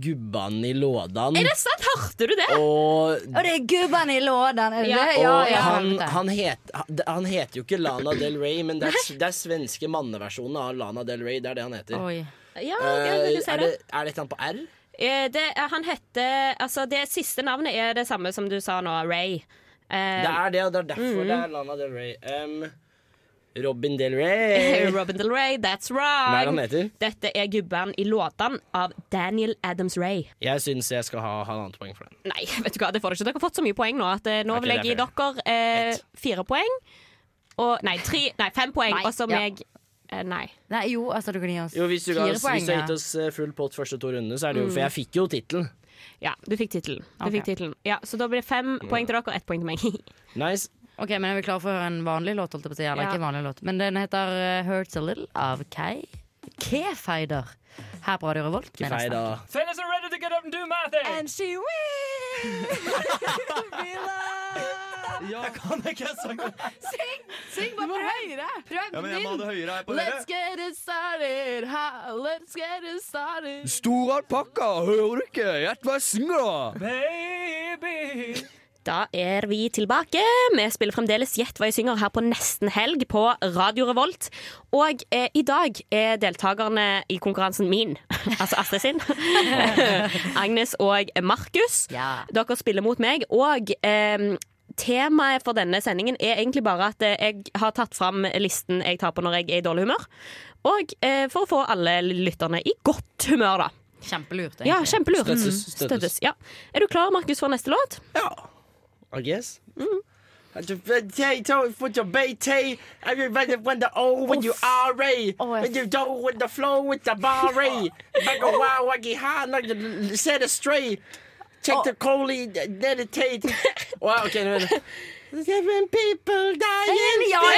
gubban i lådan. Er det sant? Hørte du det? Og, Og det er gubban i lådan, er det Ja, det? Ja, og ja, han, han, het, han- han heter jo ikke Lana Del Rey, men det er, det er svenske manneversjonen av Lana Del Rey. Det er det han heter. Oi. Ja, Eh, jeg er, det. det, er det et eller annet på R? Eh, det. Han heter Altså, det siste navnet er det samme som du sa nå, Ray. Eh, Det er det, og det er derfor det er Lana Del Rey. Um, Robin Del Rey. Robin Del Rey, that's Hva er han right. heter? Dette er gubben i låtene av Daniel Adams Ray. Jeg syns jeg skal ha halvannet poeng for den. Nei, vet du hva, det får du ikke. Dere har fått så mye poeng nå at eh, nå vil jeg gi er dere eh, fire poeng. Og Nei, tre, nei fem poeng, og så ja. meg Nei. Nei, jo, altså du kan gi oss Jo, hvis du, fire oss- poeng. hvis du har gitt oss eh, full pott første to rundene, så er det jo Mm. For jeg fikk jo tittelen. Ja, du fikk tittelen. Du Ok. fikk tittelen. Ja, så da blir det fem poeng til dere og ett poeng til meg. Nice. Ok, men Er vi klare for å høre en vanlig låt? Holdt jeg på å si. Eller Ja. ikke en vanlig låt Men den heter uh, Hurts A Little av Kay. K-Fider. Her på Radio Revolt. Kefeider. Fellas are ready to get up and do my thing. And she Jeg kan ikke sangen. Syng! Syng bare prøv høyere! Prøv Ja, men jeg må ha det høyere her på Let's get it started, ha, let's get it started. Stor alpakka, hører du ikke? Gjett hva jeg synger, da! Baby. Da er vi tilbake. Vi spiller fremdeles Gjett hva jeg synger her på nesten helg på Radio Revolt. Og eh, i dag er deltakerne i konkurransen min, altså Astrid sin, Agnes og Markus. Dere spiller mot meg. Og eh, temaet for denne sendingen er egentlig bare at eh, jeg har tatt fram listen jeg tar på når jeg er i dårlig humør. Og eh, for å få alle lytterne i godt humør, da. Kjempelurt. Ja, kjempelurt. Støttes, Mm. støttes. Ja. Er du klar, Markus, for neste låt? Ja, I guess. Put your BT, everybody when the when you R A, when you do with the flow with the bar back a while, I get high, like the set it Check the coley, meditate. Wow, okay, nå er Seven people dying, Ja,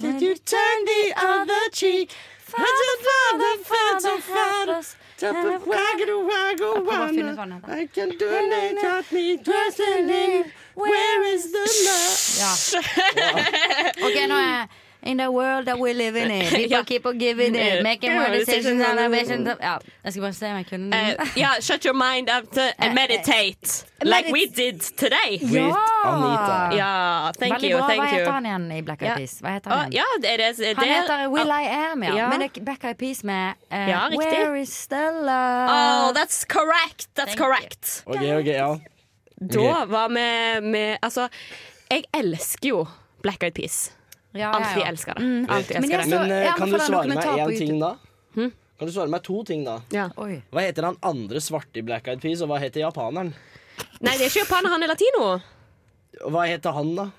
Did you turn the other cheek? Father, father, father, father. Waggle, waggle, waggle. I can do it, got me dressing in. Where is the love? Ja. Okay, nå er In the world that we live in. People Ja. keep on giving it. Making more decisions and ambitions. Ja, jeg skal bare se om jeg kunne Uh, yeah, shut your mind up to, and meditate. Like we did today. Ja! Anita. Ja, thank Veldig you. bra. Thank Hva heter han igjen i Black Eyed Peas? Hva heter han ja, det er det, Han heter Will I Am, ja. Ja. Men det er Black Eyed Peas med uh, Ja. Where is Stella? Oh, that's correct. That's Thank correct. Ok, ok, ja. Da var vi med Altså, jeg elsker jo Black Eyed Peas. Ja, ja, Alltid ja. elsker det. Mm. Alltid Men elsker jeg det. så- Men uh, kan du svare meg én ting, da? Hm? Kan du svare meg to ting, da? Ja. Oi. Hva heter han andre svarte i Black Eyed Peas, og hva heter japaneren? Nei, det er ikke japaner, han er latino. Hva heter han, da?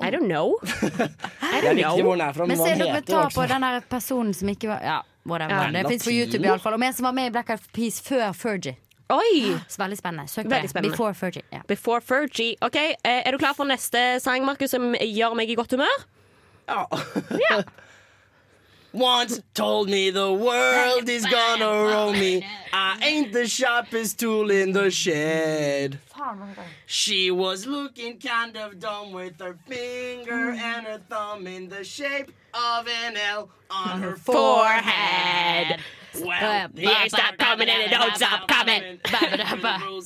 I don't know. I don't know. er fra, Men men ser dokumentar hvert på den der personen som ikke var Ja, whatever. Ja. Det fins på? YouTube iallfall. Og vi som var med i Black Eyed Peas før Fergie. Oi! Så veldig spennende. Søk Veldig spennende. Before Fergie. Ja. Before Fergie. Ok, eh, Er du klar for neste sang, Markus, som gjør meg i godt humør? Oh. Ja. Once told me the world is gonna roll me. I ain't the sharpest tool in the shed. She was looking kind of dumb with her finger mm. and her thumb in the shape of an L on her forehead. Well, The ain't stop coming and it don't stop coming.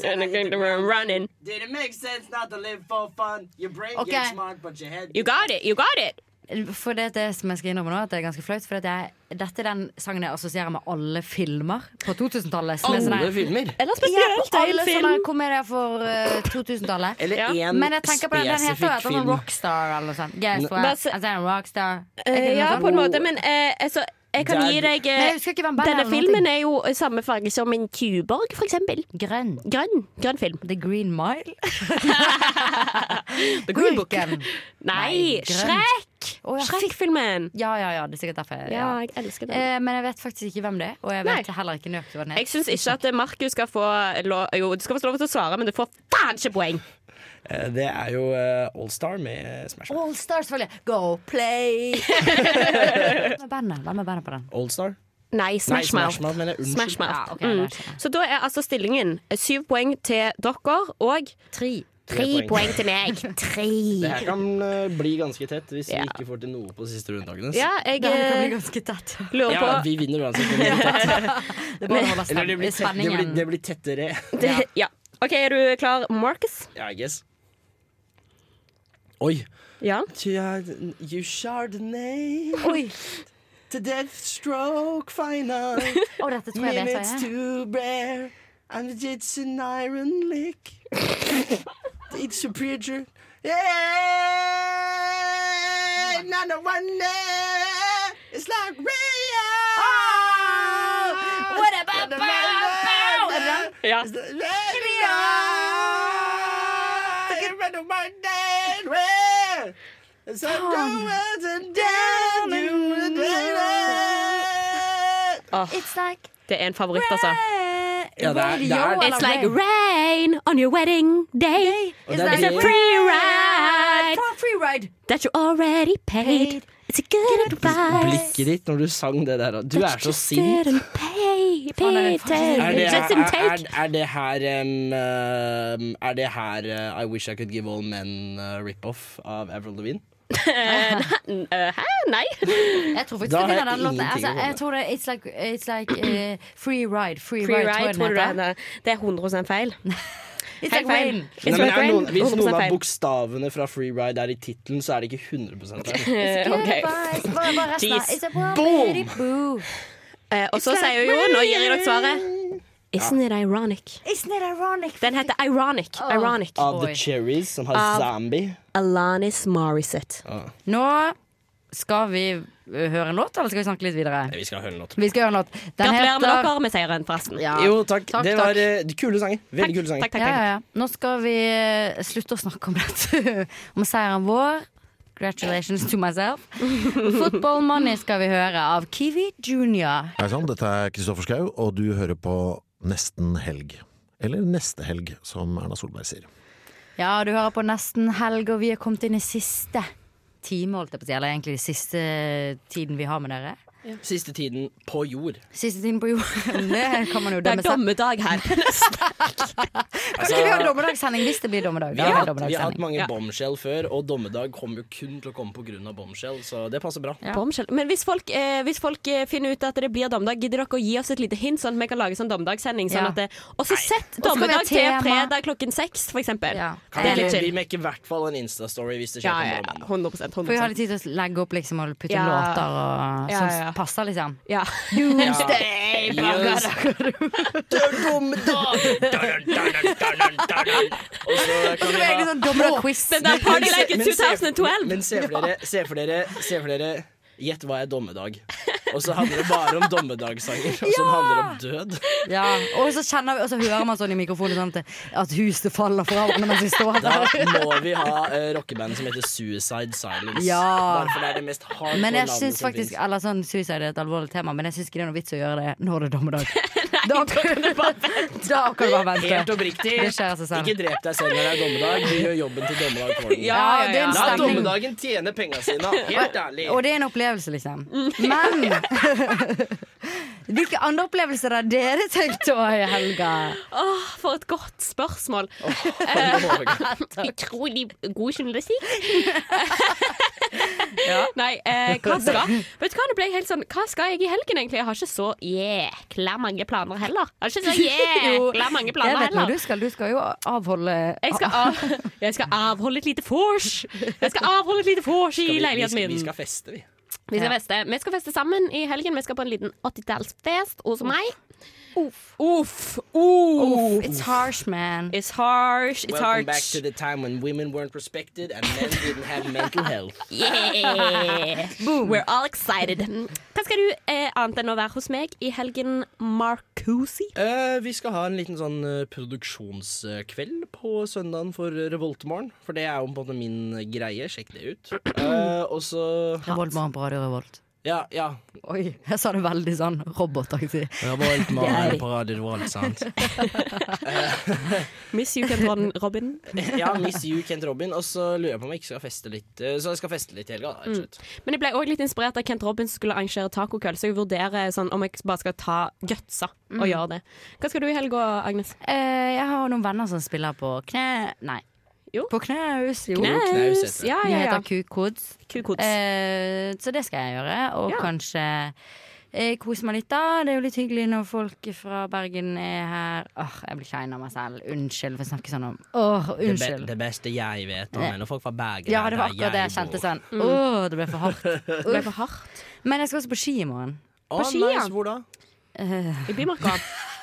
And again, we're running. Did it make sense not to live for fun? Your brain Okay. gets smart, but your head You got it, you got it. For det, det som jeg skal innrømme nå, at det er ganske flaut. For at jeg, dette er den sangen jeg assosierer med alle filmer på 2000-tallet. som er sånn Alle sånne, filmer? Eller Ja, spesielt alle film. sånne komedier for uh, 2000-tallet. Eller Ja. én Men jeg tenker på den, den heter jo sånn. Rockstar eller noe sånt. Yes, se- Altså, en rockstar. Uh, ja, sånn- på en måte, men uh, altså, jeg kan gi deg Nei, Denne filmen er jo samme farge som en Tuborg, for eksempel. Grønn. Grønn. Grønn film. The Green Mile. The Green Book. Nei. Shrek! Oh, ja, Shrek-filmen. Ja, ja, ja, det er sikkert derfor. Ja, Ja. jeg elsker den. Eh, men jeg vet faktisk ikke hvem det er, og jeg vet Nei. heller ikke nøyaktig hva den er. Jeg syns ikke at Markus skal få lov Jo, du skal få lov til å svare, men du får faen ikke poeng. Eh, Det er jo eh, All Star med Smash Mouth. All Star, selvfølgelig. Go play! Hvem er bandet? På den? Allstar? Nei, Smash Mouth. Smash Mouth. Unnskyld. Smash Mouth. Ja, okay, mm. Så da er altså stillingen eh, syv poeng til dere og Tre. tre poeng. til meg. Tre. Det her kan bli ganske tett hvis Ja. vi ikke får til noe på siste runde. Agnes. Ja, jeg Det kan bli ganske tett. lurer Ja, vi vinner uansett. Det. Det blir, tett, det, blir, det blir tettere. Ja. OK, er du klar, Marcus? Ja, I guess. Oi. Ja. You Chardonnay Oi! to death stroke final. oh, dette tror jeg vet Minutes to bear, and it's an iron lick. it's a preacher. Yeah, None of one day. It's like Rio. What about bow, bow? Er det den? ja. Det er en favoritt, altså. Ja, det er- det er- It's like rain on your wedding day. It's, that It's a free ride free ride. that you already paid. It's a good advice. Blikket ditt når du sang det der. Du er så sint. Er det Er det, er, er, er det her Er det her uh, I Wish I Could Give All Men uh, rip-off av Avril Lavigne? Eh, Hæ? Nei. Jeg tror faktisk du har den låten. Altså, jeg tror det It's like, it's like uh, free ride. Free, Free ride, ride, tror jeg den det? heter. Det er 100 feil. Helt feil. Nei, men er noen, hvis noen av bokstavene fra Free Ride er i tittelen, så er det ikke 100 feil. Good ok. advice. Hva var resten av? Jeez. Boom! Eh, og så sier hun jo, nå gir jeg dere svaret Isn't it ironic? Isn't it ironic? Den heter Ironic. Oh. Ironic. Av The Cherries, som har Av- Zombie. Alanis Morissette. Nå skal vi eh, høre en låt, eller skal vi snakke litt videre? Nei, vi skal høre en låt. Vi skal høre en låt. Den Gratulerer med heter- dere med seieren, forresten. Ja. Jo, takk. Takk, det var takk. kule sanger. Veldig kule sanger. Takk, takk, Ja, takk. ja, ja. Nå skal vi eh, slutte å snakke om dette. om seieren vår. Congratulations to myself. Football Money skal vi høre av Kiwi Junior. Hei sann, dette er Kristoffer Schau, og du hører på Nesten helg. Eller Neste helg, som Erna Solberg sier. Ja, du hører på nesten helg, og vi er kommet inn i siste time, holdt jeg på å si. Eller egentlig siste tiden vi har med dere. Siste tiden på jord. Siste tiden på jord. Det kan man jo Det er dommedag her. Kan ikke vi ha dommedagssending hvis det blir dommedag? Vi har, hatt, vi har hatt mange Ja. bombshell før, og dommedag kommer jo kun til å komme pga. bombshell, så det passer bra. Ja. Men hvis folk, eh, hvis folk eh, finner ut at det blir dommedag, gidder dere å gi oss et lite hint, sånn at vi kan lage sånn dommedagssending? Sånn Ja. Og så sett dommedag til fredag klokken seks, for eksempel. Ja. Det er vi, mekker i hvert fall en Insta-story hvis det skjer Ja, på ja, ja. morgenen. 100, 100%. For vi har litt tid til å legge opp liksom og putte Ja. låter og, Ja, som ja, passer, liksom. Ja. Doomsday! Og så kan vi ha sånn dommerquiz. Den der Party Men Like in men 2012. Men se for dere, se for dere, se for dere Gjett hva er dommedag. Og så handler det bare om dommedagssanger, og så handler det om død. Ja, og så, kjenner vi, og så hører man sånn i mikrofonen sånn at, huset faller fra hverandre mens vi står Da må vi ha uh, rockebandet som heter Suicide Silence. Ja. Bare for det er det mest hardcore Men jeg som faktisk. Eller sånn suicide er et alvorlig tema, men jeg syns ikke det er noe vits å gjøre det når det er dommedag. da, kan du bare vente. da kan du bare vente. Helt oppriktig. Det skjer seg selv. Ikke drep deg selv når det er dommedag. Du gjør jobben til dommedag for den. Ja, ja, det en La dommedagen tjene penga sine. Helt ærlig. Og det er en opplevelse, liksom. Men hvilke andre opplevelser har dere tenkt å ha i helga? Åh, for et godt spørsmål. Utrolig god journalistikk. Nei, eh, hva skal Vet du hva, det ble helt sånn Hva skal jeg i helgen, egentlig? Jeg har ikke så jækla mange planer heller. Jeg har ikke så jækla mange Jeg vet hva heller. du skal. Du skal jo avholde Jeg skal, av, jeg skal avholde et lite vors. Jeg skal avholde et lite vors i leiligheten min. vi skal feste, vi. Vi skal Ja. feste. Vi skal feste sammen i helgen. Vi skal på en liten 80-tallsfest hos meg. Uff. Uff. Oof. It's harsh, man. It's harsh. It's Welcome back to the time when women weren't respected and men didn't have mental health. Yeah! Boom. We're all excited. Hva skal du eh, annet enn å være hos meg i helgen, Marcusi? Eh, vi skal ha en liten sånn eh, produksjonskveld på søndagen for Revoltmorgen. For det er jo på en måte min greie. Sjekk det ut. Eh, og så Revoltmorgen på Radio Revolt. Ja, ja. Oi, jeg sa det veldig sånn robotaktig. Revoltmorgen Gøy. på Radio Revolt, sant. Miss you, Kent run, Robin. ja, Miss You, Kent Robin. Og så lurer jeg på om jeg ikke skal feste litt eh, Så jeg skal feste litt i helga. slett. Men jeg ble også litt inspirert av Kent Robin skulle arrangere tacokveld, så jeg vurderer sånn, om jeg bare skal ta gutsa og Mm. gjøre det. Hva skal du i helga, Agnes? Uh, jeg har noen venner som spiller på kne... Nei. På knaus. Jo. Knaus. knaus heter det. ja, ja, Det heter Kukods. Kukods. Eh, så det skal jeg gjøre. Og Ja. kanskje eh, kose meg litt, da. Det er jo litt hyggelig når folk fra Bergen er her. Åh, jeg blir klein av meg selv. Unnskyld for å snakke sånn om Åh, Det, be, unnskyld. det beste jeg vet om når folk fra Bergen Ja, det var akkurat det jeg kjente sånn. Mm. Åh, det ble for hardt. Det ble for hardt. Men jeg skal også på ski i morgen. På oh, ski, nice. Hvor da? I Bymarka.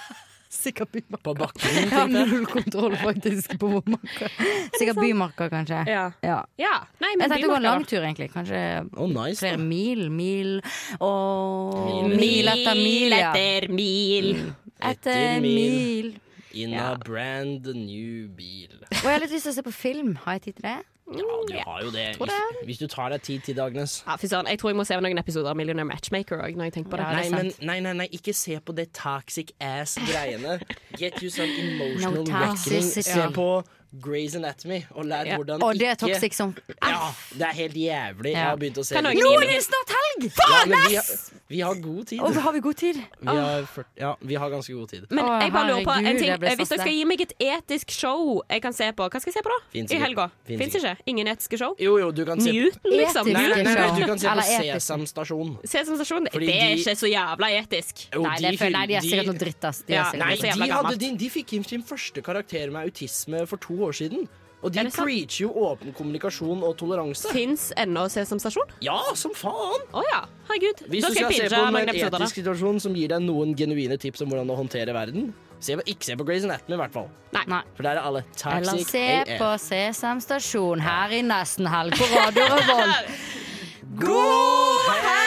Sikkert Bymarka. På bakken? Jeg har null kontroll faktisk på hvor marka. Sikkert Bymarka, kanskje. Ja. Ja. ja. Nei, men Jeg tenkte å gå en langtur, egentlig. Kanskje oh, nice, flere da. mil. Mil og Mil. Mil etter mil, ja. etter mil. Etter mil. In a brand new bil. Og jeg har litt lyst til å se på film. Har jeg tid til det? Ja, du har jo det. Hvis, hvis du tar deg tid til det, Agnes. Ja, søren, Jeg tror jeg må se noen episoder av Millionaire Matchmaker òg, det. nei, nei, nei, nei, ikke se på det toxic ass-greiene. Get you some emotional No wrecking. Se på Grey's Anatomy og lært Ja. hvordan Og det er ikke som Ja, det er helt jævlig. Jeg har begynt å se det. Nå er det snart helg! Ja, vi, har, vi har god tid. Og har vi god tid? Vi har, fyrt- ja, vi har ganske god tid. Men jeg bare lurer på en ting. så Hvis dere skal gi meg et etisk show jeg kan se på, hva skal jeg se på da? Finns I helga? Fins ikke? Ingen etiske show? Jo, jo, du kan se Newton, liksom? Nei, nei, nei, du kan se på Sesam Stasjon. Sesam Stasjon? Det er de- ikke så jævla etisk. Jo, Nei, det føler nei, de er sikkert noe dritt, ass. De er Ja, Nei, de, de, de fikk sin første karakter med autisme for to år siden. Og de Er preacher jo åpen kommunikasjon og toleranse. Fins ennå Sesam Stasjon? Ja, som faen! Å ja. Herregud. Hvis da du skal se på en etisk situasjon som gir deg noen genuine tips om hvordan å håndtere verden, se på, ikke se på Grey's Anatomy, i hvert fall. Nei. For der er alle toxic Eller se AF. på Sesam Stasjon her i nesten helg på Radio Revolt. God